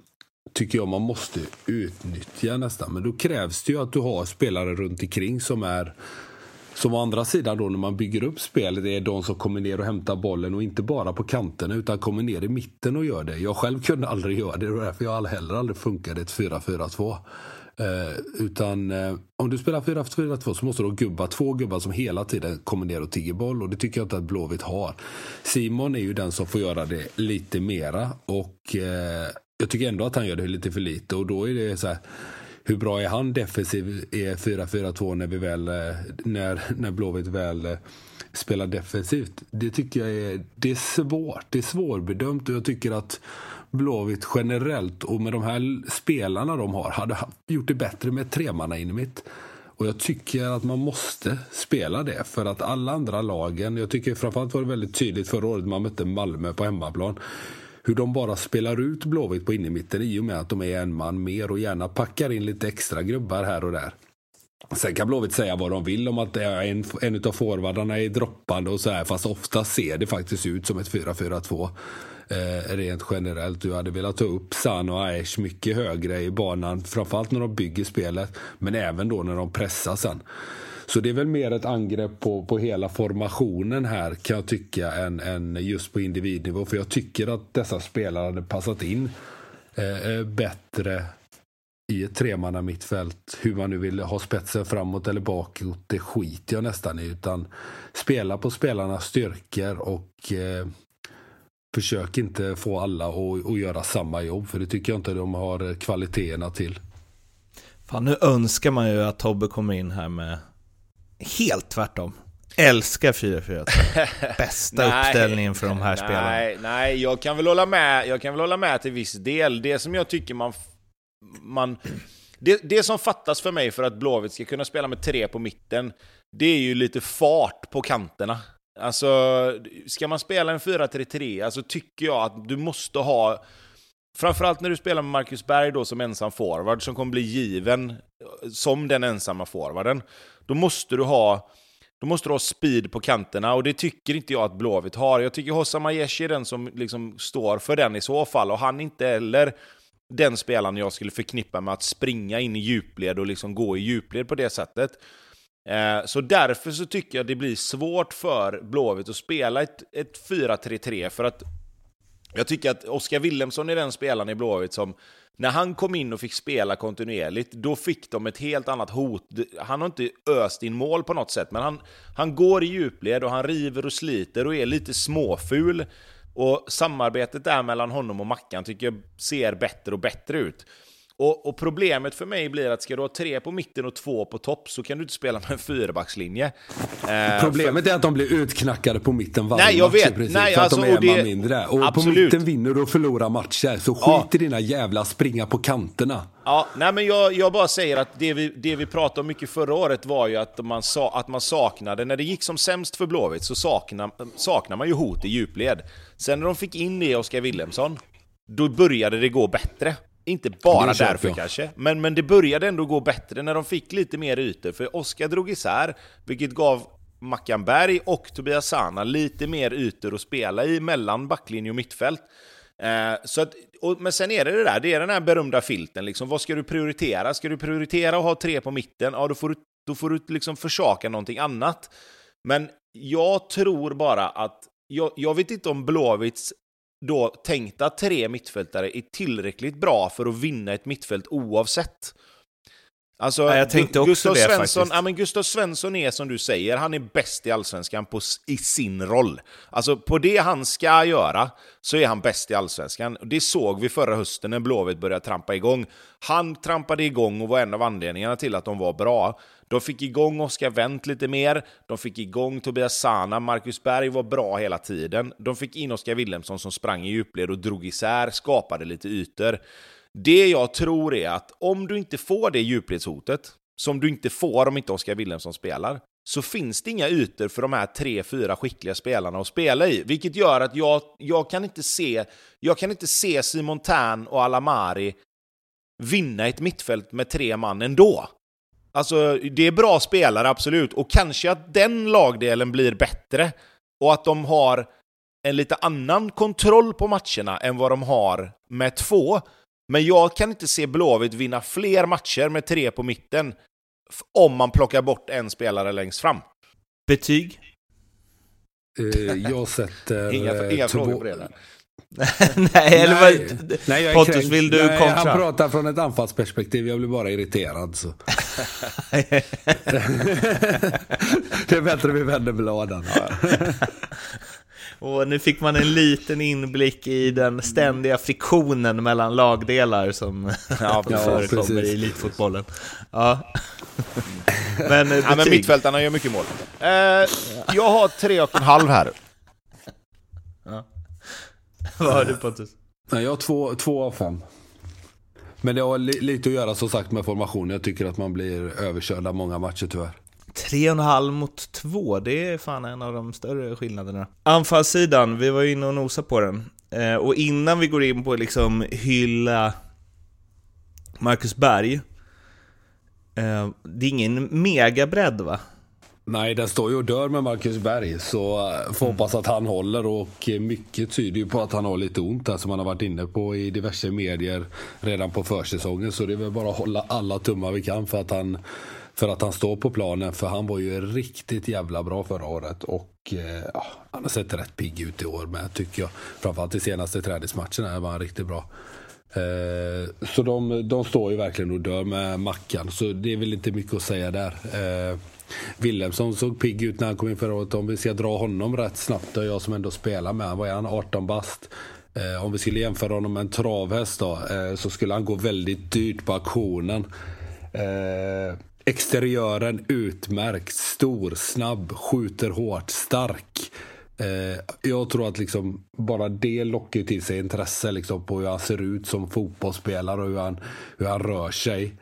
tycker jag man måste utnyttja nästan. Men då krävs det ju att du har spelare runt omkring som är som å andra sidan då när man bygger upp spelet är de som kommer ner och hämtar bollen och inte bara på kanterna utan kommer ner i mitten och gör det. Jag själv kunde aldrig göra det, det var därför jag heller aldrig funkade ett 4-4-2. Eh, utan eh, om du spelar 4-4-2 så måste du ha gubbar, två gubbar som hela tiden kommer ner och tigger boll och det tycker jag inte att Blåvitt har. Simon är ju den som får göra det lite mera och eh, jag tycker ändå att han gör det lite för lite och då är det så här, hur bra är han defensiv i 4-4-2 när, vi väl, eh, när, när Blåvitt väl eh, spelar defensivt? Det tycker jag är, det är svårt. Det är svårbedömt och jag tycker att Blåvitt generellt och med de här spelarna de har hade gjort det bättre med tremanna in mitt. Och jag tycker att man måste spela det för att alla andra lagen, jag tycker framförallt var det väldigt tydligt förra året man mötte Malmö på hemmaplan hur de bara spelar ut Blåvitt på innermitten i och med att de är en man mer och gärna packar in lite extra grubbar här och där. Sen kan Blåvitt säga vad de vill om att en, en av forwardarna är droppande och så här, fast ofta ser det faktiskt ut som ett 4-4-2. Eh, rent generellt. Du hade velat ta upp San och Aesh mycket högre i banan, framförallt när de bygger spelet, men även då när de pressar sen. Så det är väl mer ett angrepp på, på hela formationen här kan jag tycka än, än just på individnivå. För jag tycker att dessa spelare hade passat in eh, eh bättre i ett tremanna mittfält. Hur man nu vill ha spetsen framåt eller bakåt, det skiter jag nästan i. Utan spela på spelarnas styrkor och eh, försök inte få alla att, att göra samma jobb. För det tycker jag inte de har kvaliteterna till. Fan, nu önskar man ju att Tobbe kommer in här med helt tvärtom. Älskar 4-4-2. Bästa uppställningen för de här nej, spelarna. Nej, jag kan väl hålla med, jag kan väl hålla med till viss del. Det som jag tycker man... man det, det som fattas för mig för att Blåvitt ska kunna spela med tre på mitten, det är ju lite fart på kanterna. Alltså, ska man spela en 4-3-3, alltså tycker jag att du måste ha... Framförallt när du spelar med Marcus Berg då som ensam forward, som kommer bli given som den ensamma forwarden då måste du ha då måste du ha speed på kanterna och det tycker inte jag att Blåvitt har. Jag tycker Hossam Aieshi är den som liksom står för den i så fall och han är inte heller den spelaren jag skulle förknippa med att springa in i djupled och liksom gå i djupled på det sättet. Eh, så därför så tycker jag det blir svårt för Blåvitt att spela ett, ett 4-3-3 för att jag tycker att Oskar Willemsson är den spelaren i Blåvitt som när han kom in och fick spela kontinuerligt, då fick de ett helt annat hot. Han har inte öst in mål på något sätt, men han, han går i djupled och han river och sliter och är lite småful. Och samarbetet där mellan honom och Mackan tycker jag ser bättre och bättre ut. Och, och, problemet för mig blir att ska du ha tre på mitten och två på topp så kan du inte spela med en fyrbackslinje. Eh, Problemet för... är att de blir utknackade på mitten varje nej, jag match vet. Princip, nej, för alltså, att de är det... man mindre. Och Absolut. på mitten vinner du och förlorar matcher. Så skit ja. i dina jävla springa på kanterna. Ja, nej men jag, jag bara säger att det vi, det vi pratade om mycket förra året var ju att man, sa, att man saknade, när det gick som sämst för Blåvitt så saknar, saknar man ju hot i djupled. Sen när de fick in det i Oskar Willemsson, då började det gå bättre. Inte bara därför jag. kanske, men, men det började ändå gå bättre när de fick lite mer ytor. För Oskar drog isär, vilket gav Mackan Berg och Tobias Sana lite mer ytor att spela i mellan backlinje och mittfält. Eh, så att, och, men sen är det det där, det är den här berömda filten. Liksom, vad ska du prioritera? Ska du prioritera att ha tre på mitten? Ja, då får du, då får du liksom försaka någonting annat. Men jag tror bara att jag, jag, vet inte om Blåvitts då tänkta tre mittfältare är tillräckligt bra för att vinna ett mittfält oavsett. Alltså, ja, jag tänkte också Gustav det Svensson, faktiskt. Ja, men Gustav Svensson är som du säger, han är bäst i Allsvenskan på, i sin roll. Alltså på det han ska göra så är han bäst i Allsvenskan. Det såg vi förra hösten när Blåvitt började trampa igång. Han trampade igång och var en av anledningarna till att de var bra. De fick igång Oskar Wendt lite mer, de fick igång Tobias Sana, Marcus Berg var bra hela tiden. De fick in Oskar Wilhelmsson som sprang i djupled och drog isär, skapade lite ytor. Det jag tror är att om du inte får det djupledshotet, som du inte får om inte Oskar Wilhelmsson spelar, så finns det inga ytor för de här tre, fyra skickliga spelarna att spela i. Vilket gör att jag, jag, kan, inte se, jag kan inte se Simon Tern och Alamari vinna ett mittfält med tre man ändå. Alltså, det är bra spelare, absolut. Och kanske att den lagdelen blir bättre. Och att de har en lite annan kontroll på matcherna än vad de har med två. Men jag kan inte se Blåvitt vinna fler matcher med tre på mitten om man plockar bort en spelare längst fram. Betyg? Uh, jag sätter... Inga, inga två... frågor på det där. nej, eller vad? Nej, Pontus, kränkt. vill du nej, kontra? Han pratar från ett anfallsperspektiv, jag blir bara irriterad. Så. det är bättre vi vänder bladen. Och nu fick man en liten inblick i den ständiga friktionen mellan lagdelar som ja, förekommer i elitfotbollen. Ja. men, eh, ja, men mittfältarna gör mycket mål. Eh, jag har tre och en halv här. Ja. Vad har du Pontus? jag har två, två av fem. Men det har li lite att göra som sagt med formationen. Jag tycker att man blir överkörd av många matcher tyvärr. Tre och en halv mot två, det är fan en av de större skillnaderna. Anfallssidan, vi var ju inne och nosade på den. Eh, och innan vi går in på liksom hylla Marcus Berg, eh, det är ingen megabredd va? Nej, den står ju och dör med Marcus Berg. Så eh, får hoppas att han håller och mycket tyder ju på att han har lite ont där som han har varit inne på i diverse medier redan på försäsongen. Så det är väl bara att hålla alla tummar vi kan för att han för att han står på planen. För han var ju riktigt jävla bra förra året. Och eh, ja, han har sett rätt pigg ut i år med tycker jag. Framförallt i senaste träningsmatcherna var han riktigt bra. Eh, så de, de står ju verkligen och dör med Mackan. Så det är väl inte mycket att säga där. Eh, Wilhelmsson såg pigg ut när han kom in förra året. Om vi ska dra honom rätt snabbt, och jag som ändå spelar med vad är han, 18 bast. Eh, om vi skulle jämföra honom med en travhäst då, eh, så skulle han gå väldigt dyrt på auktionen. Eh, Exteriören utmärkt, stor, snabb, skjuter hårt, stark. Eh, jag tror att liksom bara det lockar till sig intresse liksom på hur han ser ut som fotbollsspelare och hur han, hur han rör sig.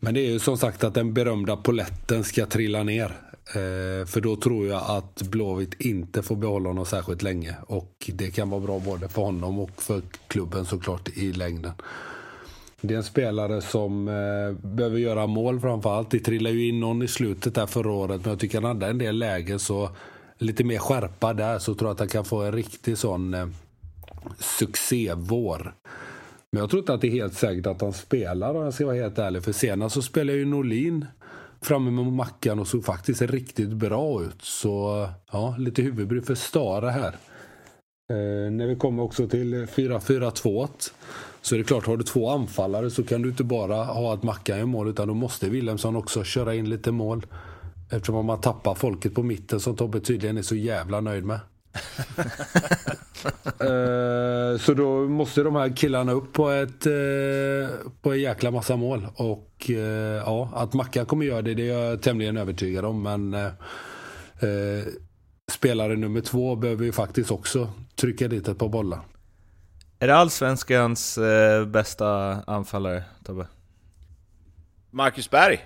Men det är ju som sagt att den berömda poletten ska trilla ner. Eh, för då tror jag att Blåvitt inte får behålla honom särskilt länge. Och det kan vara bra både för honom och för klubben såklart i längden. Det är en spelare som eh, behöver göra mål framförallt. Det trillade ju in någon i slutet där förra året, men jag tycker han hade en del lägen så lite mer skärpa där så tror jag att han kan få en riktig sån eh, succévår. Men jag tror inte att det är helt säkert att han spelar om jag ska vara helt ärlig. För senast så spelade ju Norlin framme med Mackan och såg faktiskt riktigt bra ut. Så eh, ja, lite huvudbry för Stara här. Eh, när vi kommer också till eh, 4-4-2 så är det klart, har du två anfallare så kan du inte bara ha att Mackan gör mål utan då måste Wilhelmsson också köra in lite mål. Eftersom man tappar folket på mitten som Tobbe tydligen är så jävla nöjd med. uh, så då måste de här killarna upp på ett uh, på en jäkla massa mål. Och uh, ja, att Mackan kommer göra det, det är jag tämligen övertygad om. Men spelare nummer två behöver ju faktiskt också trycka dit ett par bollar. Är det allsvenskans eh, bästa anfallare, Tobbe? Marcus Berg?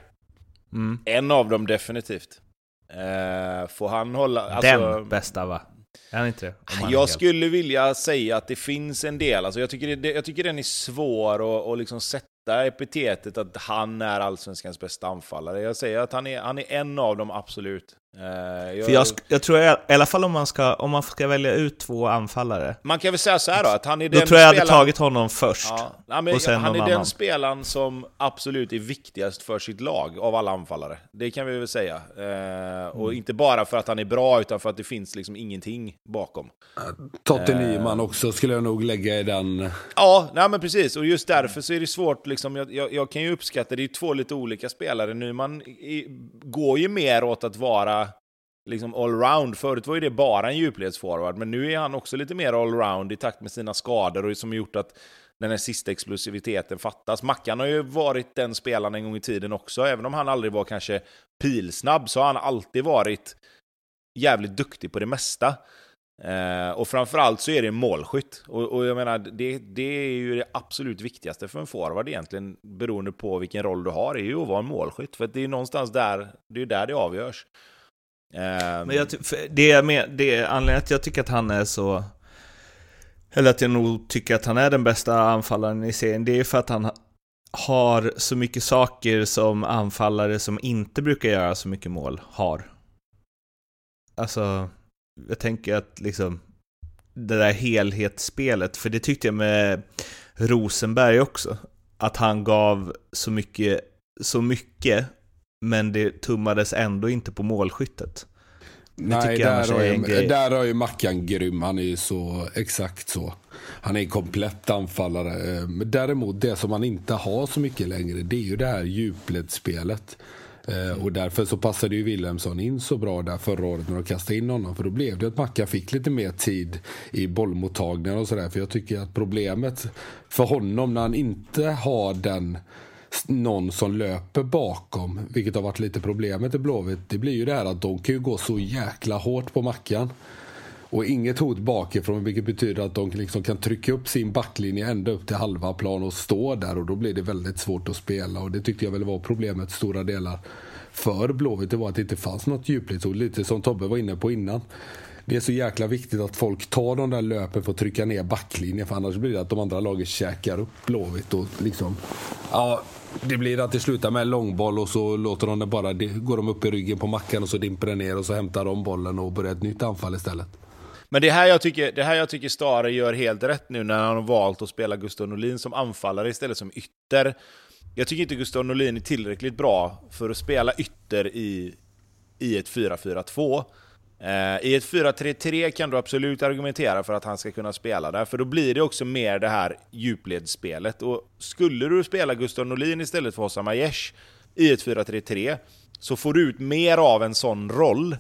Mm. En av dem definitivt. Eh, får han hålla... Alltså, Den bästa va? Är han inte det? Jag skulle vilja säga att det finns en del. Alltså, jag, tycker det, jag tycker den är svår att, att liksom sätta epitetet att han är allsvenskans bästa anfallare. Jag säger att han är, han är en av dem, absolut. Uh, jag... jag, jag, tror jag, i alla fall om man, ska, om man ska välja ut två anfallare. Man kan väl säga så här då, att han är den Då tror jag jag hade tagit honom först. Ja. men, och sen han är annan. den spelaren som absolut är viktigast för sitt lag av alla anfallare. Det kan vi väl säga. Uh, och mm. inte bara för att han är bra, utan för att det finns liksom ingenting bakom. Totte uh, Nyman också skulle jag nog lägga i den. Ja, nej men precis. Och just därför så är det svårt, liksom, jag, jag, jag kan ju uppskatta, det är två lite olika spelare. Nyman i, går ju mer åt att vara liksom allround. Förut var ju det bara en djupledsforward, men nu är han också lite mer allround i takt med sina skador och som gjort att den här sista explosiviteten fattas. Mackan har ju varit den spelaren en gång i tiden också, även om han aldrig var kanske pilsnabb så har han alltid varit jävligt duktig på det mesta. Eh, och framförallt så är det målskytt. Och, och jag menar, det, det, är ju det absolut viktigaste för en forward egentligen, beroende på vilken roll du har, är ju att vara en målskytt. För det är någonstans där det, är där det avgörs. Um... Men jag, det, är med, det är anledningen att jag tycker att han är så... Eller att jag nog tycker att han är den bästa anfallaren i serien, det är för att han har så mycket saker som anfallare som inte brukar göra så mycket mål har. Alltså, jag tänker att liksom det där helhetsspelet, för det tyckte jag med Rosenberg också, att han gav så mycket, så mycket men det tummades ändå inte på målskyttet. Nej, där har, ju, där har ju Mackan grym. Han är ju så, exakt så. Han är en komplett anfallare. Eh, men däremot, det som han inte har så mycket längre, det är ju det här djupledsspelet. Mm. Och därför så passade ju Wilhelmsson in så bra där förra året när de kastade in honom. För då blev det att Mackan fick lite mer tid i bollmottagningar och sådär. För jag tycker att problemet för honom när han inte har den någon som löper bakom, vilket har varit lite problemet i Blåvitt, det blir ju det här att de kan ju gå så jäkla hårt på mackan. Och inget hot bakifrån, vilket betyder att de liksom kan trycka upp sin backlinje ända upp till halva plan och stå där och då blir det väldigt svårt att spela. Och det tyckte jag väl var problemet stora delar för Blåvitt. Det var att det inte fanns något djupledshot, lite som Tobbe var inne på innan. Det är så jäkla viktigt att folk tar de där löpen för att trycka ner backlinjen för annars blir det att de andra lagen käkar upp Blåvitt och liksom... Ja, det blir att det slutar med långboll och så låter de den bara, går de upp i ryggen på mackan och så dimper den ner och så hämtar de bollen och börjar ett nytt anfall istället. Men det här jag tycker, det här jag tycker Stare gör helt rätt nu när han har valt att spela Gustav Norlin som anfallare istället som ytter. Jag tycker inte Gustav Norlin är tillräckligt bra för att spela ytter i, i ett 4-4-2. Eh, I ett 4-3-3 kan du absolut argumentera för att han ska kunna spela där, för då blir det också mer det här djupledsspelet. Och skulle du spela Gustav Norlin istället för Hossam Aiesh i ett 4-3-3, så får du ut mer av en sån roll.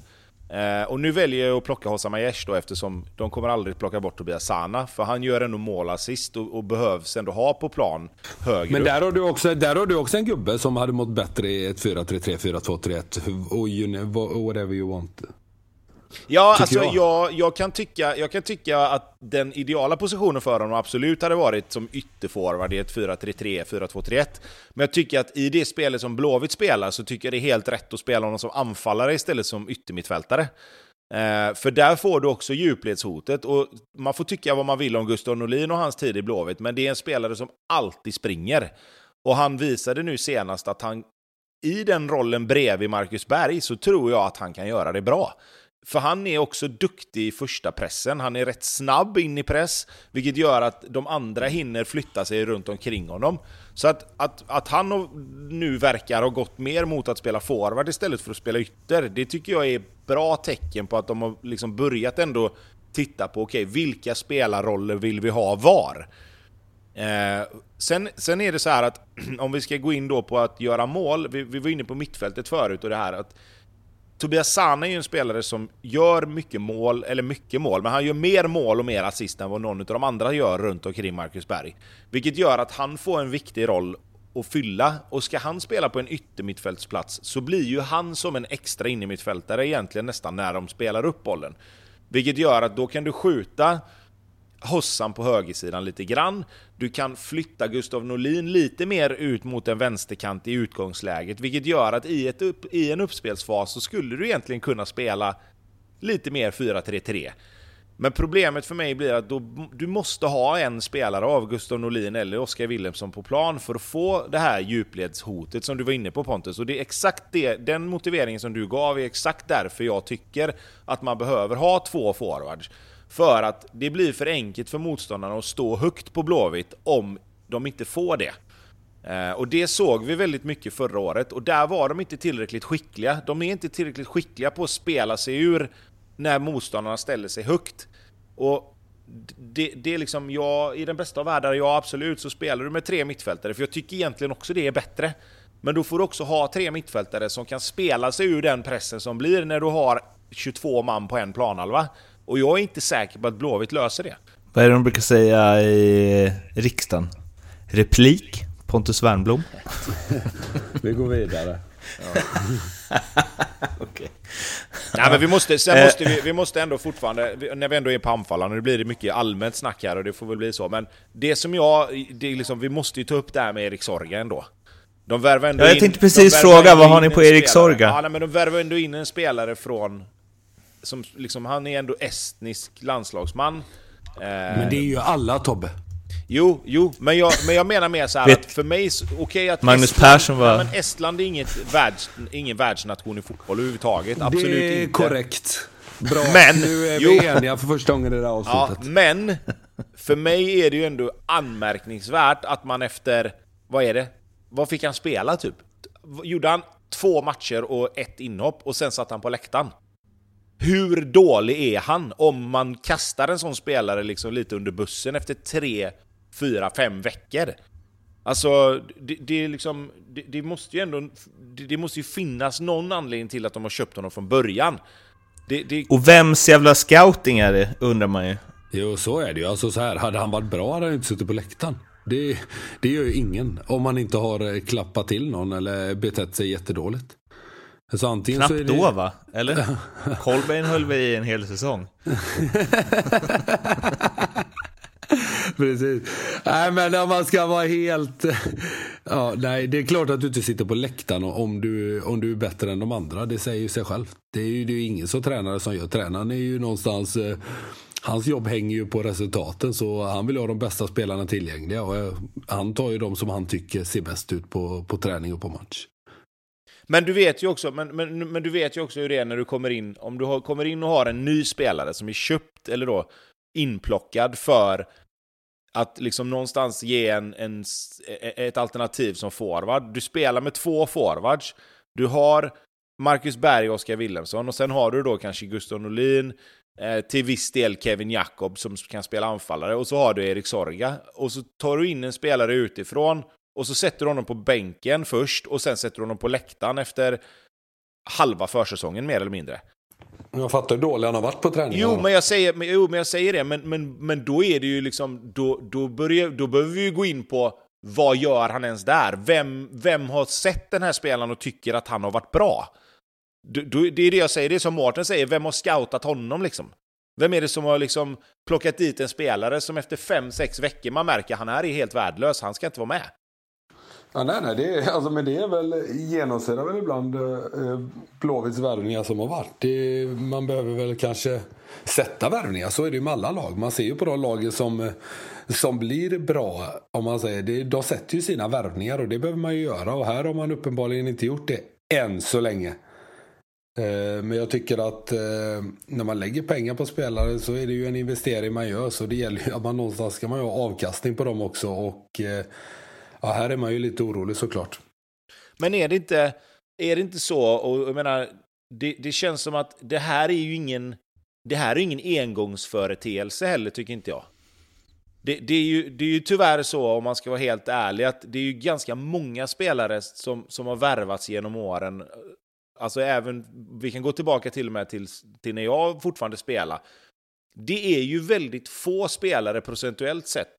Eh, och nu väljer jag att plocka Hossam Aiesh då eftersom de kommer aldrig plocka bort Tobias Sana, för han gör ändå målassist och, och behövs ändå ha på plan högre Men där har, du också, där har du också en gubbe som hade mått bättre i ett 4-3-3, 4-2-3-1, och whatever you want. Ja, alltså jag. Jag, jag, kan tycka, jag kan tycka att den ideala positionen för honom absolut hade varit som ytterforward i ett 4-3-3, 4-2-3-1. Men jag tycker att i det spelet som Blåvitt spelar så tycker jag det är helt rätt att spela honom som anfallare istället som yttermittfältare. Eh, för där får du också djupledshotet. Och man får tycka vad man vill om Gustav Norlin och hans tid i Blåvitt, men det är en spelare som alltid springer. Och han visade nu senast att han i den rollen bredvid Marcus Berg så tror jag att han kan göra det bra. För han är också duktig i första pressen. Han är rätt snabb in i press, vilket gör att de andra hinner flytta sig runt omkring honom. Så att, att, att han nu verkar ha gått mer mot att spela forward istället för att spela ytter, det tycker jag är bra tecken på att de har liksom börjat ändå titta på, okej, okay, vilka spelarroller vill vi ha var? Eh, sen, sen är det så här att om vi ska gå in då på att göra mål, vi, vi var inne på mittfältet förut och det här att Tobias Sana är ju en spelare som gör mycket mål, eller mycket mål, men han gör mer mål och mer assist än vad någon av de andra gör runt omkring Marcus Berg. Vilket gör att han får en viktig roll att fylla, och ska han spela på en yttermittfältsplats så blir ju han som en extra innermittfältare egentligen nästan när de spelar upp bollen. Vilket gör att då kan du skjuta Hossan på högersidan lite grann. Du kan flytta Gustav Norlin lite mer ut mot en vänsterkant i utgångsläget, vilket gör att i, ett upp, i en uppspelsfas så skulle du egentligen kunna spela lite mer 4-3-3. Men problemet för mig blir att då, du måste ha en spelare av Gustav Norlin eller Oskar Willemsson på plan för att få det här djupledshotet som du var inne på Pontus. Och det är exakt det, den motiveringen som du gav är exakt därför jag tycker att man behöver ha två forwards. För att det blir för enkelt för motståndarna att stå högt på Blåvitt om de inte får det. Eh, och det såg vi väldigt mycket förra året, och där var de inte tillräckligt skickliga. De är inte tillräckligt skickliga på att spela sig ur när motståndarna ställer sig högt. Och det, det är liksom, ja, i den bästa av världar, ja absolut, så spelar du med tre mittfältare, för jag tycker egentligen också det är bättre. Men då får du också ha tre mittfältare som kan spela sig ur den pressen som blir när du har 22 man på en planhalva. Och jag är inte säker på att Blåvitt löser det. Vad är det de brukar säga i riksdagen? Replik? Pontus Wernblom? Vi går vidare. Ja. okay. Nej, men vi måste, sen eh. måste vi, vi måste ändå fortfarande, när vi ändå är på anfallaren, nu blir det mycket allmänt snack här och det får väl bli så, men det som jag, det är liksom, vi måste ju ta upp det här med Erik Sorga ändå. De värvar ändå ja, jag tänkte precis fråga, vad har ni på Erik Sorga? Ja, nej, men de värvar ändå in en spelare från, som liksom, han är ändå estnisk landslagsman. Men det är ju alla Tobbe. Jo, jo, men jag, men jag menar mer så här att för mig, okej okay, att Magnus Estland, Persson var... men Estland är inget världs, ingen världsnation i fotboll överhuvudtaget, absolut inte. Det är inte. korrekt. Bra, men, nu är vi jo, eniga för första gången i det här avsnittet. Ja, men, för mig är det ju ändå anmärkningsvärt att man efter, vad är det? Vad fick han spela typ? Gjorde han två matcher och ett inhopp och sen satt han på läktaren? Hur dålig är han om man kastar en sån spelare liksom lite under bussen efter tre fyra, fem veckor. Alltså, det, det är liksom, det, det, måste ju ändå, det, det, måste ju finnas någon anledning till att de har köpt honom från början. Och vems jävla scouting är det, undrar man ju. Jo, så är det ju. Alltså så här, hade han varit bra hade han inte suttit på läktaren. Det, det gör ju ingen. Om man inte har klappat till någon eller betett sig jättedåligt. Så antingen Knappt det... då va? Eller? Colbain höll vi i en hel säsong. Precis. Nej, men om man ska vara helt... Ja, nej, det är klart att du inte sitter på läktaren om du, om du är bättre än de andra. Det säger ju sig självt. Det är ju, det är ju ingen som tränare som gör. Tränaren är ju någonstans... Eh, hans jobb hänger ju på resultaten så han vill ha de bästa spelarna tillgängliga. Och eh, han tar ju de som han tycker ser bäst ut på, på träning och på match. Men du vet ju också, men, men, men du vet ju också hur det är när du kommer in, om du har, kommer in och har en ny spelare som är köpt eller då inplockad för att liksom någonstans ge en, en, e, e, ett alternativ som forward. Du spelar med två forwards. Du har Marcus Berg och Oskar Willemsson och sen har du då kanske Gustav Norlin, eh, till viss del Kevin Jakob som kan spela anfallare och så har du Erik Sorga. Och så tar du in en spelare utifrån och så sätter du honom på bänken först och sen sätter du honom på läktaren efter halva försäsongen mer eller mindre. Jag fattar hur dålig han har varit på träningen. Jo, men jag säger, men, jo, men jag säger det, men, men, men då är det ju liksom, då, då, börjar, då behöver vi ju gå in på vad gör han ens där? Vem, vem har sett den här spelaren och tycker att han har varit bra? Det, det är det jag säger, det är som Mårten säger, vem har scoutat honom liksom? Vem är det som har liksom plockat dit en spelare som efter fem sex veckor man märker att han är helt värdelös, han ska inte vara med? Ja, nej, nej, det är, alltså, men det är väl genomsyrar väl ibland eh, Blåvitts värvningar som har varit. Det, man behöver väl kanske sätta värvningar, så är det ju med alla lag. Man ser ju på de lagen som, eh, som blir bra, om man säger det, de sätter ju sina värvningar och det behöver man ju göra. Och här har man uppenbarligen inte gjort det än så länge. Eh, men jag tycker att eh, när man lägger pengar på spelare så är det ju en investering man gör. Så det gäller ju att man någonstans ska man ju ha avkastning på dem också. Och eh, Ja, här är man ju lite orolig såklart. Men är det inte, är det inte så, och jag menar, det, det känns som att det här är ju ingen, det här är ingen engångsföreteelse heller, tycker inte jag. Det, det, är ju, det är ju tyvärr så, om man ska vara helt ärlig, att det är ju ganska många spelare som, som har värvats genom åren. Alltså även, vi kan gå tillbaka till och med till, till när jag fortfarande spelar. Det är ju väldigt få spelare procentuellt sett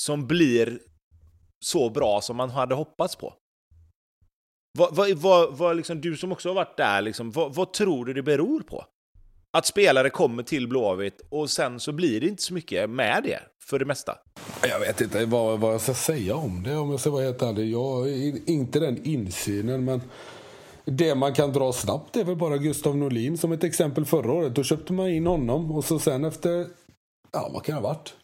som blir så bra som man hade hoppats på. Vad, vad, vad, vad liksom, du som också har varit där, liksom, vad, vad tror du det beror på? Att spelare kommer till Blåvitt och sen så blir det inte så mycket med det, för det mesta. Jag vet inte vad, vad jag ska säga om det om jag ska vara helt ärlig. Jag har inte den insynen, men det man kan dra snabbt är väl bara Gustav Norlin som ett exempel förra året. Då köpte man in honom och så sen efter, ja vad kan det ha varit?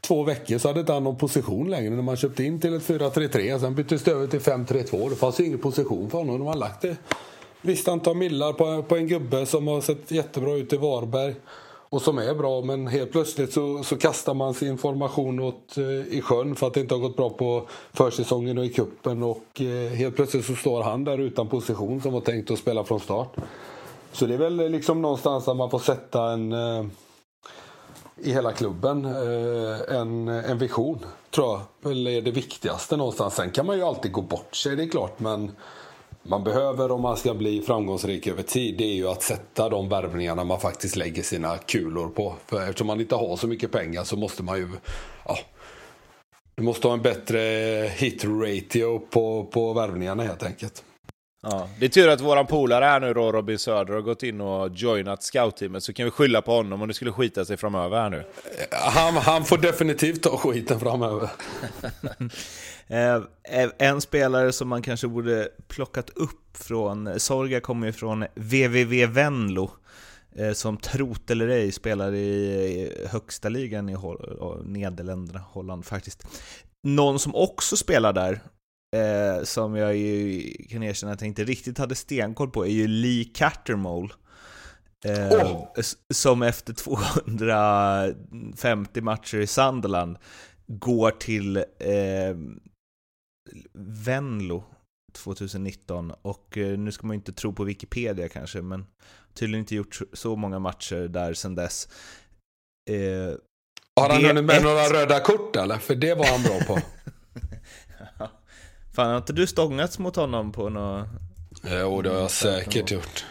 Två veckor så hade inte han någon position längre när man köpte in till ett 4-3-3. Sen byttes det över till 5-3-2. Det fanns ju ingen position för honom. De har lagt det visst antal millar på, på en gubbe som har sett jättebra ut i Varberg och som är bra men helt plötsligt så, så kastar man sin formation åt, eh, i sjön för att det inte har gått bra på försäsongen och i kuppen och eh, helt plötsligt så står han där utan position som var tänkt att spela från start. Så det är väl liksom någonstans att man får sätta en eh, i hela klubben eh, en, en vision tror jag är det viktigaste någonstans. Sen kan man ju alltid gå bort sig det är klart men man behöver om man ska bli framgångsrik över tid det är ju att sätta de värvningarna man faktiskt lägger sina kulor på. För eftersom man inte har så mycket pengar så måste man ju ja, du måste ha en bättre hit ratio på, på värvningarna helt enkelt. Ja, det är tur att våran polare här nu då, Robin Söder, har gått in och joinat scoutteamet så kan vi skylla på honom om det skulle skita sig framöver här nu. Han, han får definitivt ta skiten framöver. Eh, en spelare som man kanske borde plockat upp från, Sorga kommer ju från VVV Venlo, eh, som trot eller ej spelar i högsta ligan i Nederländerna, Holland faktiskt. Någon som också spelar där, eh, som jag ju kan erkänna att jag inte riktigt hade stenkoll på, är ju Lee Cattermole. Eh, oh. Som efter 250 matcher i Sunderland går till eh, Venlo 2019 och eh, nu ska man ju inte tro på Wikipedia kanske, men tydligen inte gjort så många matcher där sedan dess. Eh, har han hunnit med ett... några röda kort eller? För det var han bra på. Fan, har inte du stångats mot honom på något? Jo, det har jag säkert gjort.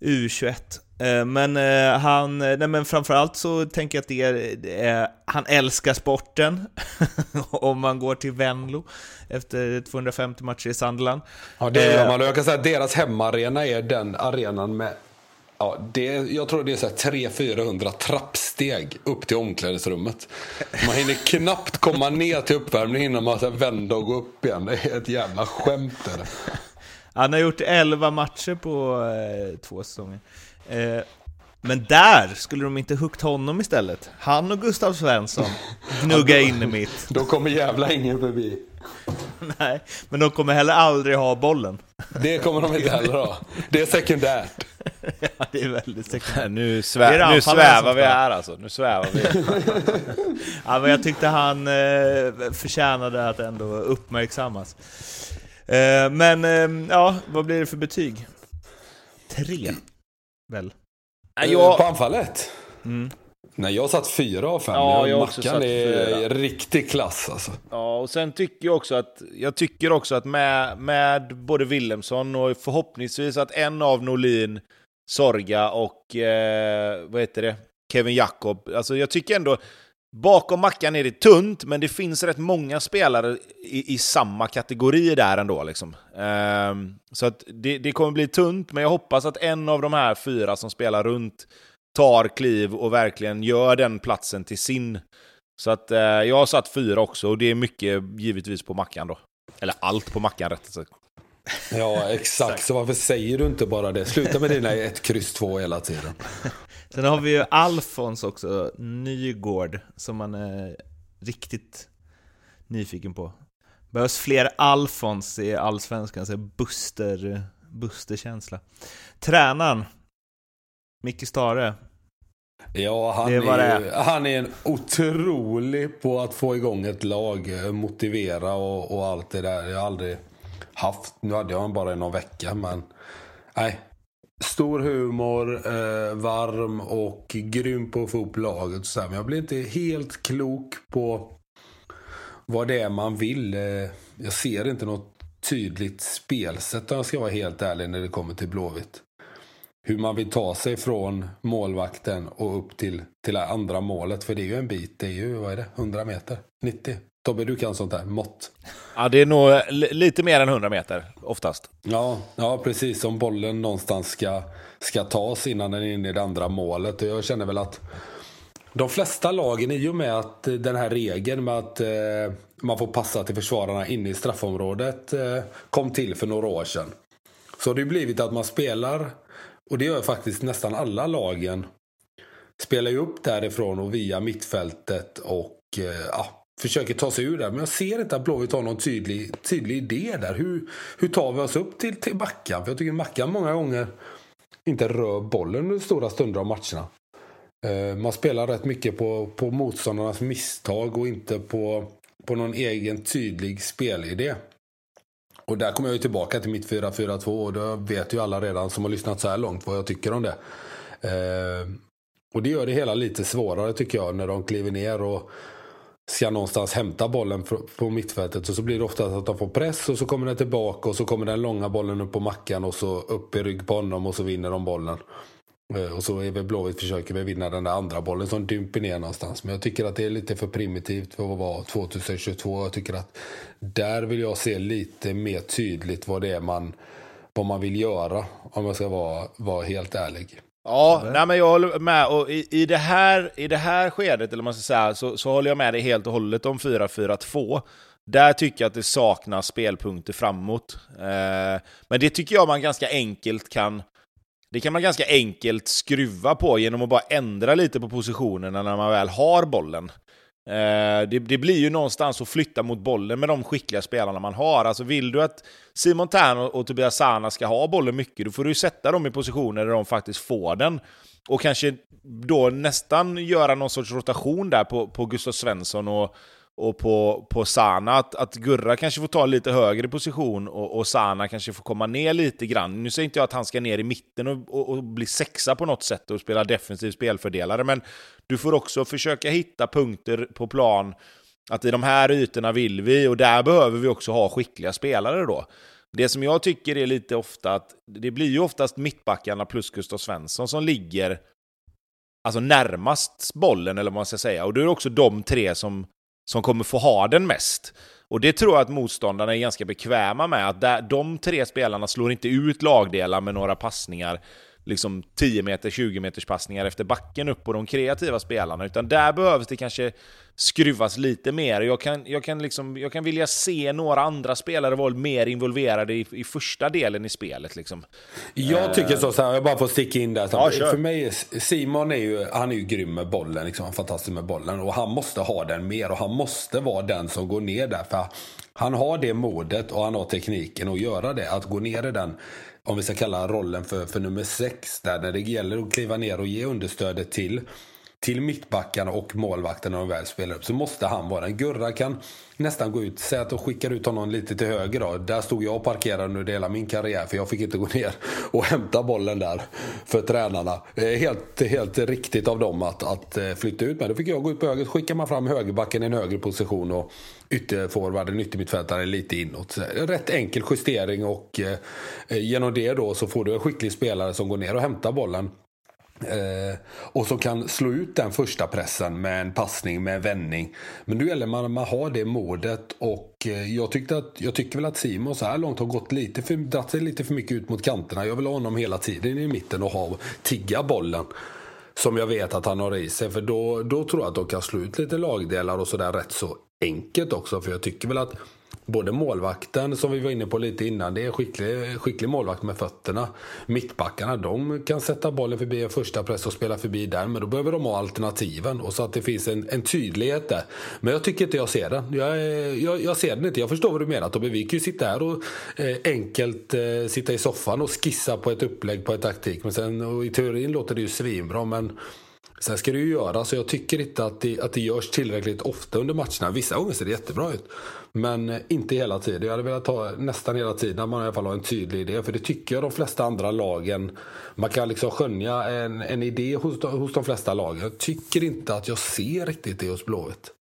U21. Eh, men eh, han, nej men framförallt så tänker jag att det är, han älskar sporten, om man går till Venlo efter 250 matcher i Sandland. Ja, det gör man. Jag kan säga att deras hemmaarena är den arenan med Ja, det, jag tror det är 300-400 trappsteg upp till omklädningsrummet. Man hinner knappt komma ner till uppvärmning innan man så vända och gå upp igen. Det är ett jävla skämt. Där. Han har gjort 11 matcher på eh, två säsonger. Eh, men där skulle de inte hukt honom istället. Han och Gustav Svensson gnugga in i mitt. Då kommer jävla ingen förbi. Nej, men de kommer heller aldrig ha bollen. Det kommer de inte heller ha. Det är sekundärt. Ja, det är väldigt sekundärt. Nu, svä nu svävar vi här alltså. Nu svävar vi. ja, men jag tyckte han eh, förtjänade att ändå uppmärksammas. Eh, men eh, ja, vad blir det för betyg? Tre, väl? Jag... På anfallet? Mm. Nej, jag satt fyra av fem. Ja, jag Mackan är riktig klass alltså. Ja, och sen tycker jag också att, jag tycker också att med, med både Willemsson och förhoppningsvis att en av Norlin, Sorga och eh, vad heter det, Kevin Jakob, alltså jag tycker ändå Bakom Mackan är det tunt, men det finns rätt många spelare i, i samma kategori där ändå. Liksom. Um, så att det, det kommer bli tunt, men jag hoppas att en av de här fyra som spelar runt tar kliv och verkligen gör den platsen till sin. Så att uh, jag har satt fyra också, och det är mycket givetvis på Mackan då. Eller allt på Mackan rätt sagt. Ja, exakt. Så varför säger du inte bara det? Sluta med dina 1, kryss 2 hela tiden. Sen har vi ju Alfons också, Nygård, som man är riktigt nyfiken på. Behövs fler Alfons i Allsvenskan, så Buster, Buster-känsla. Tränaren, Micke Stare. Ja, han är, är, han är en otrolig på att få igång ett lag, motivera och, och allt det där. Jag har aldrig haft, nu hade jag honom bara i någon vecka, men nej, Stor humor, eh, varm och grym på att få upp laget. Så men jag blir inte helt klok på vad det är man vill. Eh, jag ser inte något tydligt spelsätt om jag ska vara helt ärlig när det kommer till Blåvitt. Hur man vill ta sig från målvakten och upp till, till det andra målet. För det är ju en bit, det är ju, vad är det, 100 meter? 90? Tobbe, du kan sånt där mått. Ja, det är nog lite mer än 100 meter, oftast. Ja, ja precis. Om bollen någonstans ska, ska tas innan den är inne i det andra målet. Och jag känner väl att de flesta lagen, i och med att den här regeln med att eh, man får passa till försvararna inne i straffområdet eh, kom till för några år sedan. så har det blivit att man spelar, och det gör faktiskt nästan alla lagen, spelar ju upp därifrån och via mittfältet och eh, ja, försöker ta sig ur det. Men jag ser inte att Blåvitt har någon tydlig, tydlig idé där. Hur, hur tar vi oss upp till, till Mackan? För jag tycker Mackan många gånger inte rör bollen under stora stunder av matcherna. Eh, man spelar rätt mycket på, på motståndarnas misstag och inte på, på någon egen tydlig spelidé. Och där kommer jag ju tillbaka till mitt 4-4-2 och det vet ju alla redan som har lyssnat så här långt vad jag tycker om det. Eh, och det gör det hela lite svårare tycker jag när de kliver ner och ska någonstans hämta bollen på mittfältet. Och så blir det ofta att de får press och så kommer den tillbaka och så kommer den långa bollen upp på mackan och så upp i rygg på honom och så vinner de bollen. Eh, och så är väl Blåvitt försöker väl vinna den där andra bollen som dymper ner någonstans. Men jag tycker att det är lite för primitivt för att vara 2022. Jag tycker att där vill jag se lite mer tydligt vad det är man, vad man vill göra. Om jag ska vara, vara helt ärlig. Ja, nej, men jag håller med. Och i, i, det här, I det här skedet, eller man ska säga, så, så håller jag med dig helt och hållet om 4-4-2. Där tycker jag att det saknas spelpunkter framåt. Eh, men det tycker jag man ganska enkelt kan det kan man ganska enkelt skruva på genom att bara ändra lite på positionerna när man väl har bollen. Eh, det, det, blir ju någonstans att flytta mot bollen med de skickliga spelarna man har. Alltså vill du att Simon Tern och, och Tobias Sana ska ha bollen mycket, då får du sätta dem i positioner där de faktiskt får den. Och kanske då nästan göra någon sorts rotation där på, på Gustav Svensson och, och på, på Sana, att, att Gurra kanske får ta lite högre position och, och Sana kanske får komma ner lite grann. Nu säger inte jag att han ska ner i mitten och, och, och bli sexa på något sätt och spela defensiv spelfördelare, men du får också försöka hitta punkter på plan att i de här ytorna vill vi och där behöver vi också ha skickliga spelare då. Det som jag tycker är lite ofta att det blir ju oftast mittbackarna plus Gustav Svensson som ligger alltså närmast bollen eller vad man ska säga. Och då är det också de tre som som kommer få ha den mest. Och det tror jag att motståndarna är ganska bekväma med, att de tre spelarna slår inte ut lagdelar med några passningar liksom 10 meter, 20 meters passningar efter backen upp på de kreativa spelarna, utan där behövs det kanske skruvas lite mer. Jag kan, jag kan, liksom, jag kan vilja se några andra spelare vara mer involverade i, i första delen i spelet. Liksom. Jag tycker så, så här, jag bara får sticka in där. Ja, för mig, Simon är ju, han är ju grym med bollen, liksom, fantastisk med bollen. Och han måste ha den mer och han måste vara den som går ner där. För han har det modet och han har tekniken att göra det, att gå ner i den om vi ska kalla rollen för, för nummer sex där, när det gäller att kliva ner och ge understödet till till mittbackarna och målvakten när de väl spelar upp så måste han vara den. Gurra kan nästan gå ut, säg att de skickar ut honom lite till höger då. Där stod jag och parkerade under hela min karriär för jag fick inte gå ner och hämta bollen där för tränarna. Helt, helt riktigt av dem att, att eh, flytta ut mig. Då fick jag gå ut på höger, så skickar man fram högerbacken i en högre position och ytterforwarden, yttermittfältaren, lite inåt. Eh, rätt enkel justering och eh, genom det då så får du en skicklig spelare som går ner och hämtar bollen Eh, och som kan slå ut den första pressen med en passning, med en vändning. Men nu gäller man att man har det modet och eh, jag, tyckte att, jag tycker väl att Simon så här långt har gått lite för, dratt sig lite för mycket ut mot kanterna. Jag vill ha honom hela tiden i mitten och ha, tigga bollen. Som jag vet att han har i sig. För då, då tror jag att de kan slå ut lite lagdelar och sådär rätt så enkelt också. För jag tycker väl att både målvakten som vi var inne på lite innan, det är skicklig, skicklig målvakt med fötterna. Mittbackarna, de kan sätta bollen förbi en första press och spela förbi där, men då behöver de ha alternativen och så att det finns en, en tydlighet där. Men jag tycker inte jag ser den. Jag, jag, jag ser den inte. Jag förstår vad du menar Tobbe. Vi kan ju sitta här och eh, enkelt eh, sitta i soffan och skissa på ett upplägg på ett taktik. Men sen, och i teorin låter det ju svinbra, men Sen ska det ju göras, så jag tycker inte att det, att det görs tillräckligt ofta under matcherna. Vissa gånger ser det jättebra ut. Men eh, inte hela tiden. Jag hade velat ha nästan hela tiden att man i alla fall har en tydlig idé. För det tycker jag de flesta andra lagen. Man kan liksom skönja en, en idé hos, hos de flesta lagen. Jag tycker inte att jag ser riktigt det hos Blåvitt.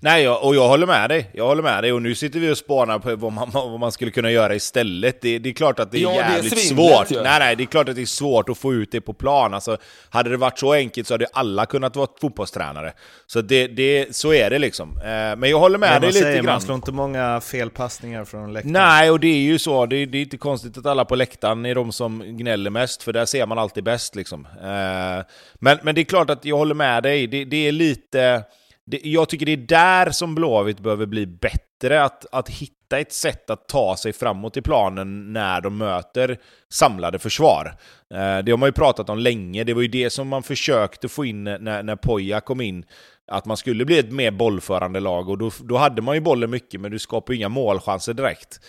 Nej, och jag håller med dig. Jag håller med dig. Och nu sitter vi och spanar på vad man, vad man skulle kunna göra istället. Det, det är klart att det är ja, jävligt det är svårt. Ja. Nej, nej, det är klart att det är svårt att få ut det på plan. Alltså, hade det varit så enkelt så hade alla kunnat vara fotbollstränare. Så, det, det, så är det liksom. Eh, men jag håller med dig lite säger, grann. Man slår inte många felpassningar från läktaren. Nej, och det är ju så. Det, det är inte konstigt att alla på läktaren är de som gnäller mest, för där ser man alltid bäst liksom. Eh, men, men det är klart att jag håller med dig. Det, det är lite det, jag tycker det är där som Blåvitt behöver bli bättre, att, att hitta ett sätt att ta sig framåt i planen när de möter samlade försvar. Eh, det har man ju pratat om länge, det var ju det som man försökte få in när, när Poja kom in, att man skulle bli ett mer bollförande lag, och då, då hade man ju bollen mycket, men du skapar ju inga målchanser direkt.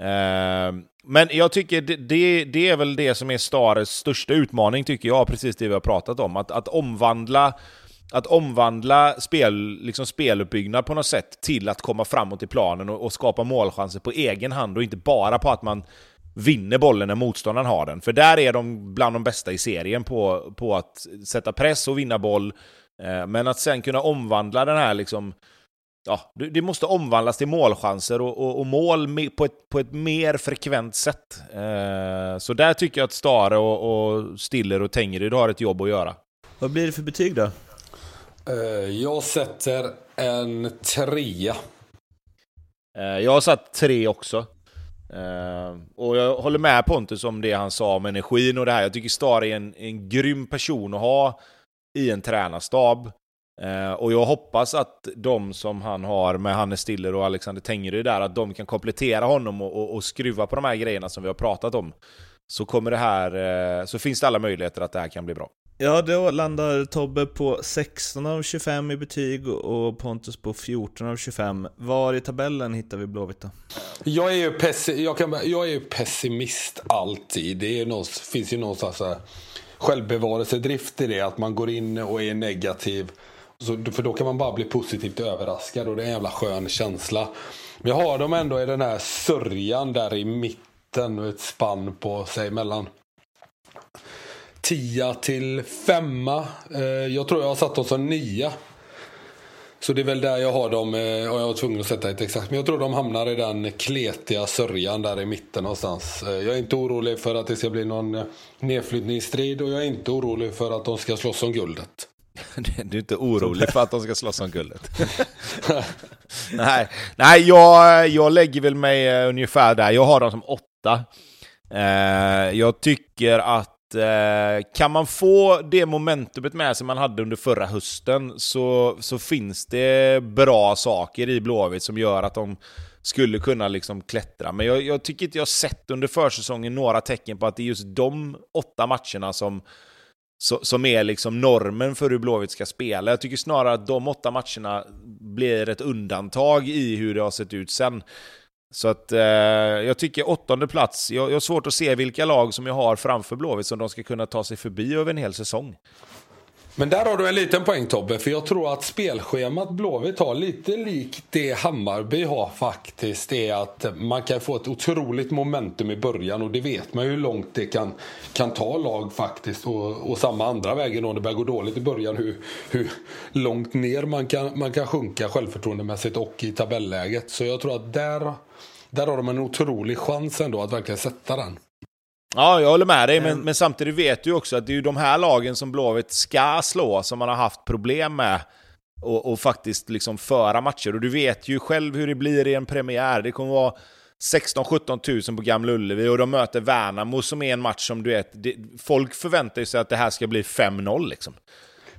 Eh, men jag tycker det, det, det, är väl det som är Stares största utmaning, tycker jag, precis det vi har pratat om. Att, att omvandla att omvandla spel, liksom speluppbyggnad på något sätt till att komma framåt i planen och, och, skapa målchanser på egen hand och inte bara på att man vinner bollen när motståndaren har den. För där är de bland de bästa i serien på, på att sätta press och vinna boll. Eh, men att sen kunna omvandla den här liksom ja, det måste omvandlas till målchanser och, och, och mål på ett, på ett mer frekvent sätt. Eh, så där tycker jag att Stare och, och Stiller och Tengryd har ett jobb att göra. Vad blir det för betyg då? Eh, jag sätter en trea. Eh, jag har satt tre också. Eh, och jag håller med Pontus om det han sa om energin och det här. Jag tycker Star är en, en grym person att ha i en tränarstab. Och jag hoppas att de som han har med Hannes Stiller och Alexander Tengryd där, att de kan komplettera honom och, och, och, skruva på de här grejerna som vi har pratat om. Så kommer det här, så finns det alla möjligheter att det här kan bli bra. Ja, då landar Tobbe på 16 av 25 i betyg och Pontus på 14 av 25. Var i tabellen hittar vi Blåvitt då? Jag är ju, pessi jag kan, jag är ju pessimist alltid. Det är någon, finns ju någonstans här eh, självbevarelsedrift i det. Att man går in och är negativ. Så, för då kan man bara bli positivt överraskad och det är en jävla skön känsla. Men jag har dem ändå i den här sörjan där i mitten. Ett spann på, sig mellan 10 till 5. Eh, jag tror jag har satt dem som 9. Så det är väl där jag har dem, eh, och jag var tvungen att sätta ett exakt. Men jag tror de hamnar i den kletiga sörjan där i mitten någonstans. Eh, jag är inte orolig för att det ska bli någon nedflyttningsstrid och jag är inte orolig för att de ska slåss om guldet. Du är inte orolig för att de ska slåss om guldet? nej, nej jag, jag lägger väl mig ungefär där. Jag har dem som åtta. Jag tycker att Eh, kan man få det momentumet med sig man hade under förra hösten så, så finns det bra saker i Blåvitt som gör att de skulle kunna liksom klättra. Men jag, jag tycker inte jag sett under försäsongen några tecken på att det är just de åtta matcherna som, som är liksom normen för hur Blåvitt ska spela. Jag tycker snarare att de åtta matcherna blir ett undantag i hur det har sett ut sen. Så att eh, jag tycker åttonde plats, jag, jag har svårt att se vilka lag som jag har framför Blåvitt som de ska kunna ta sig förbi över en hel säsong. Men där har du en liten poäng Tobbe, för jag tror att spelschemat Blåvitt har lite likt det Hammarby har faktiskt. Det är att man kan få ett otroligt momentum i början och det vet man ju hur långt det kan, kan ta lag faktiskt. Och, och samma andra vägen om det börjar gå dåligt i början, hur, hur långt ner man kan, man kan sjunka självförtroendemässigt och i tabelläget. Så jag tror att där där har de en otrolig chans ändå att verkligen sätta den. Ja, jag håller med dig, men, men samtidigt vet du också att det är ju de här lagen som Blåvitt ska slå som man har haft problem med och, och faktiskt liksom föra matcher. Och du vet ju själv hur det blir i en premiär. Det kommer vara 16-17 000 på Gamla Ullevi och de möter Värnamo som är en match som du vet, det, folk förväntar sig att det här ska bli 5-0 liksom.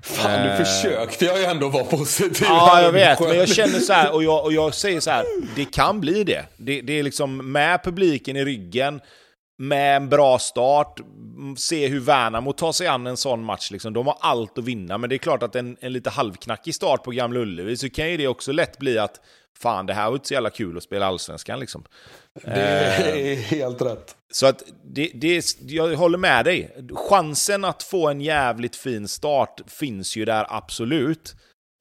Fan, nu eh. försökte jag ju ändå vara positiv. Ja, jag vet. Men jag känner så här, och jag, och jag säger så här, det kan bli det. det. Det är liksom med publiken i ryggen, med en bra start, se hur Värnamo tar sig an en sån match. Liksom. De har allt att vinna, men det är klart att en, en lite halvknackig start på Gamla Ullevi så kan ju det också lätt bli att fan, det här var inte så jävla kul att spela Allsvenskan liksom. Det är eh, helt rätt. Så att det, det, jag håller med dig. Chansen att få en jävligt fin start finns ju där absolut.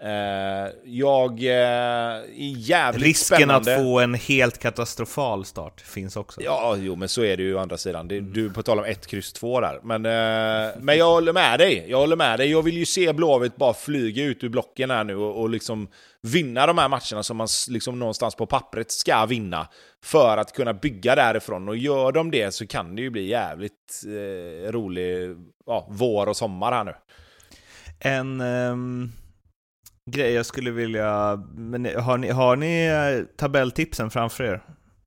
Uh, jag uh, är jävligt Risken spännande. att få en helt katastrofal start finns också. Ja, jo, men så är det ju å andra sidan. Det, du på tal om 1, kryss 2 där. Men, uh, men jag håller med dig. Jag håller med dig. Jag vill ju se Blåvitt bara flyga ut ur blocken här nu och, och liksom vinna de här matcherna som man liksom någonstans på pappret ska vinna för att kunna bygga därifrån. Och gör de det så kan det ju bli jävligt eh, rolig ja, vår och sommar här nu. En um, grej jag skulle vilja... Men har ni, har ni eh, tabelltipsen framför er?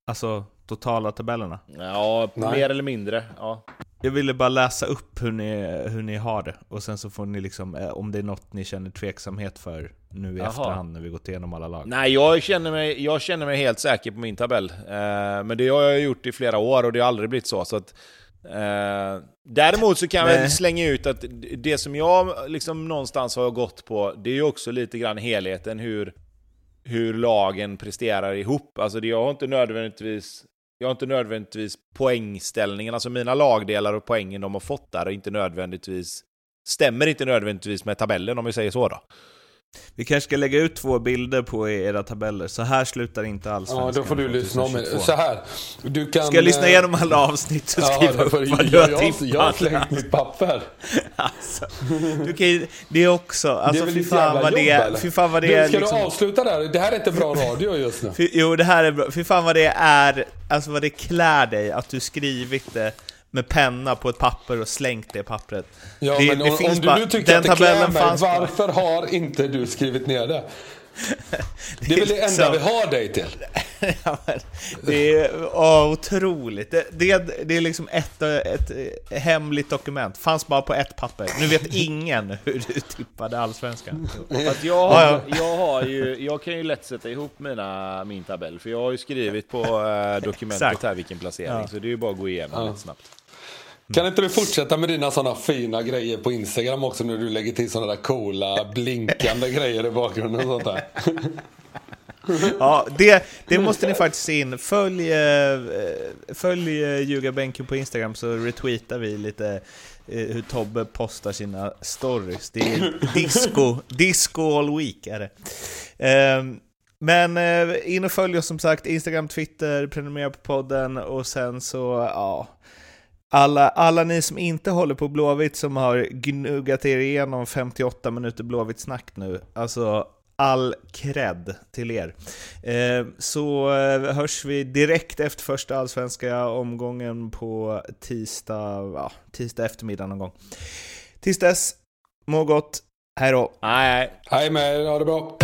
Alltså totala tabellerna? Ja, Nej. mer eller mindre. Ja. jag ville bara läsa upp hur ni, hur ni har det, och sen så får ni liksom, eh, om det är något ni känner tveksamhet för nu i Aha. efterhand när vi gått igenom alla lag. Nej, jag känner mig, jag känner mig helt säker på min tabell. Eh, men det har jag gjort i flera år och det har aldrig blivit så. så att, eh, däremot så kan jag slänga ut att det som jag liksom någonstans har gått på, det är ju också lite grann helheten, hur, hur lagen presterar ihop. Alltså det, jag har inte nödvändigtvis jag har inte nödvändigtvis poängställningen, alltså mina lagdelar och poängen de har fått där är inte nödvändigtvis stämmer inte nödvändigtvis med tabellen om vi säger så då. Vi kanske ska lägga ut två bilder på era tabeller. Så här slutar inte allsvenskan. Ja, då får du lyssna om mig. Så här. Du kan, ska jag lyssna igenom alla avsnitt och skriva ja, upp vad du har tippat? Jag har slängt mitt papper. alltså, du kan, det är också... Alltså, det är fy fan vad det. Fy fan vad det är... Ska liksom, du avsluta där? Det här är inte bra radio just nu. Fy, jo, det här är bra. Fy fan vad det är... Alltså vad det klär dig att du skrivit det med penna på ett papper och slängt det pappret. Ja, det, men det om, finns om bara, du nu tycker att det klär mig, varför har inte du skrivit ner det? Det är väl det enda vi har dig till? ja, det är åh, otroligt. Det, det, det, är liksom ett, ett hemligt dokument. Fanns bara på ett papper. Nu vet ingen hur du tippade allsvenskan. jag, har, jag, har ju, jag kan ju lätt sätta ihop mina, min tabell, för jag har ju skrivit på äh, dokumentet här vilken placering, ja. så det är ju bara att gå igenom ja. lite snabbt. Kan inte du fortsätta med dina sådana fina grejer på Instagram också när du lägger till sådana där coola blinkande grejer i bakgrunden och sånt där? ja, det, det måste ni faktiskt se in. Följ, eh, följ eh, Ljugarbänken på Instagram så retweetar vi lite eh, hur Tobbe postar sina stories. Det är disco, disco all week är det. Ehm, men in och följ oss som sagt, Instagram, Twitter, prenumerera på podden och sen så, ja, alla, alla ni som inte håller på Blåvitt som har gnuggat er igenom 58 minuter Blåvitt-snack nu, alltså all cred till er. Eh, så eh, hörs vi direkt efter första allsvenska omgången på tisdag, ja, tisdag eftermiddag någon gång. Tills dess, må gott, hej då! Hej hej! Hej med er, ha det bra!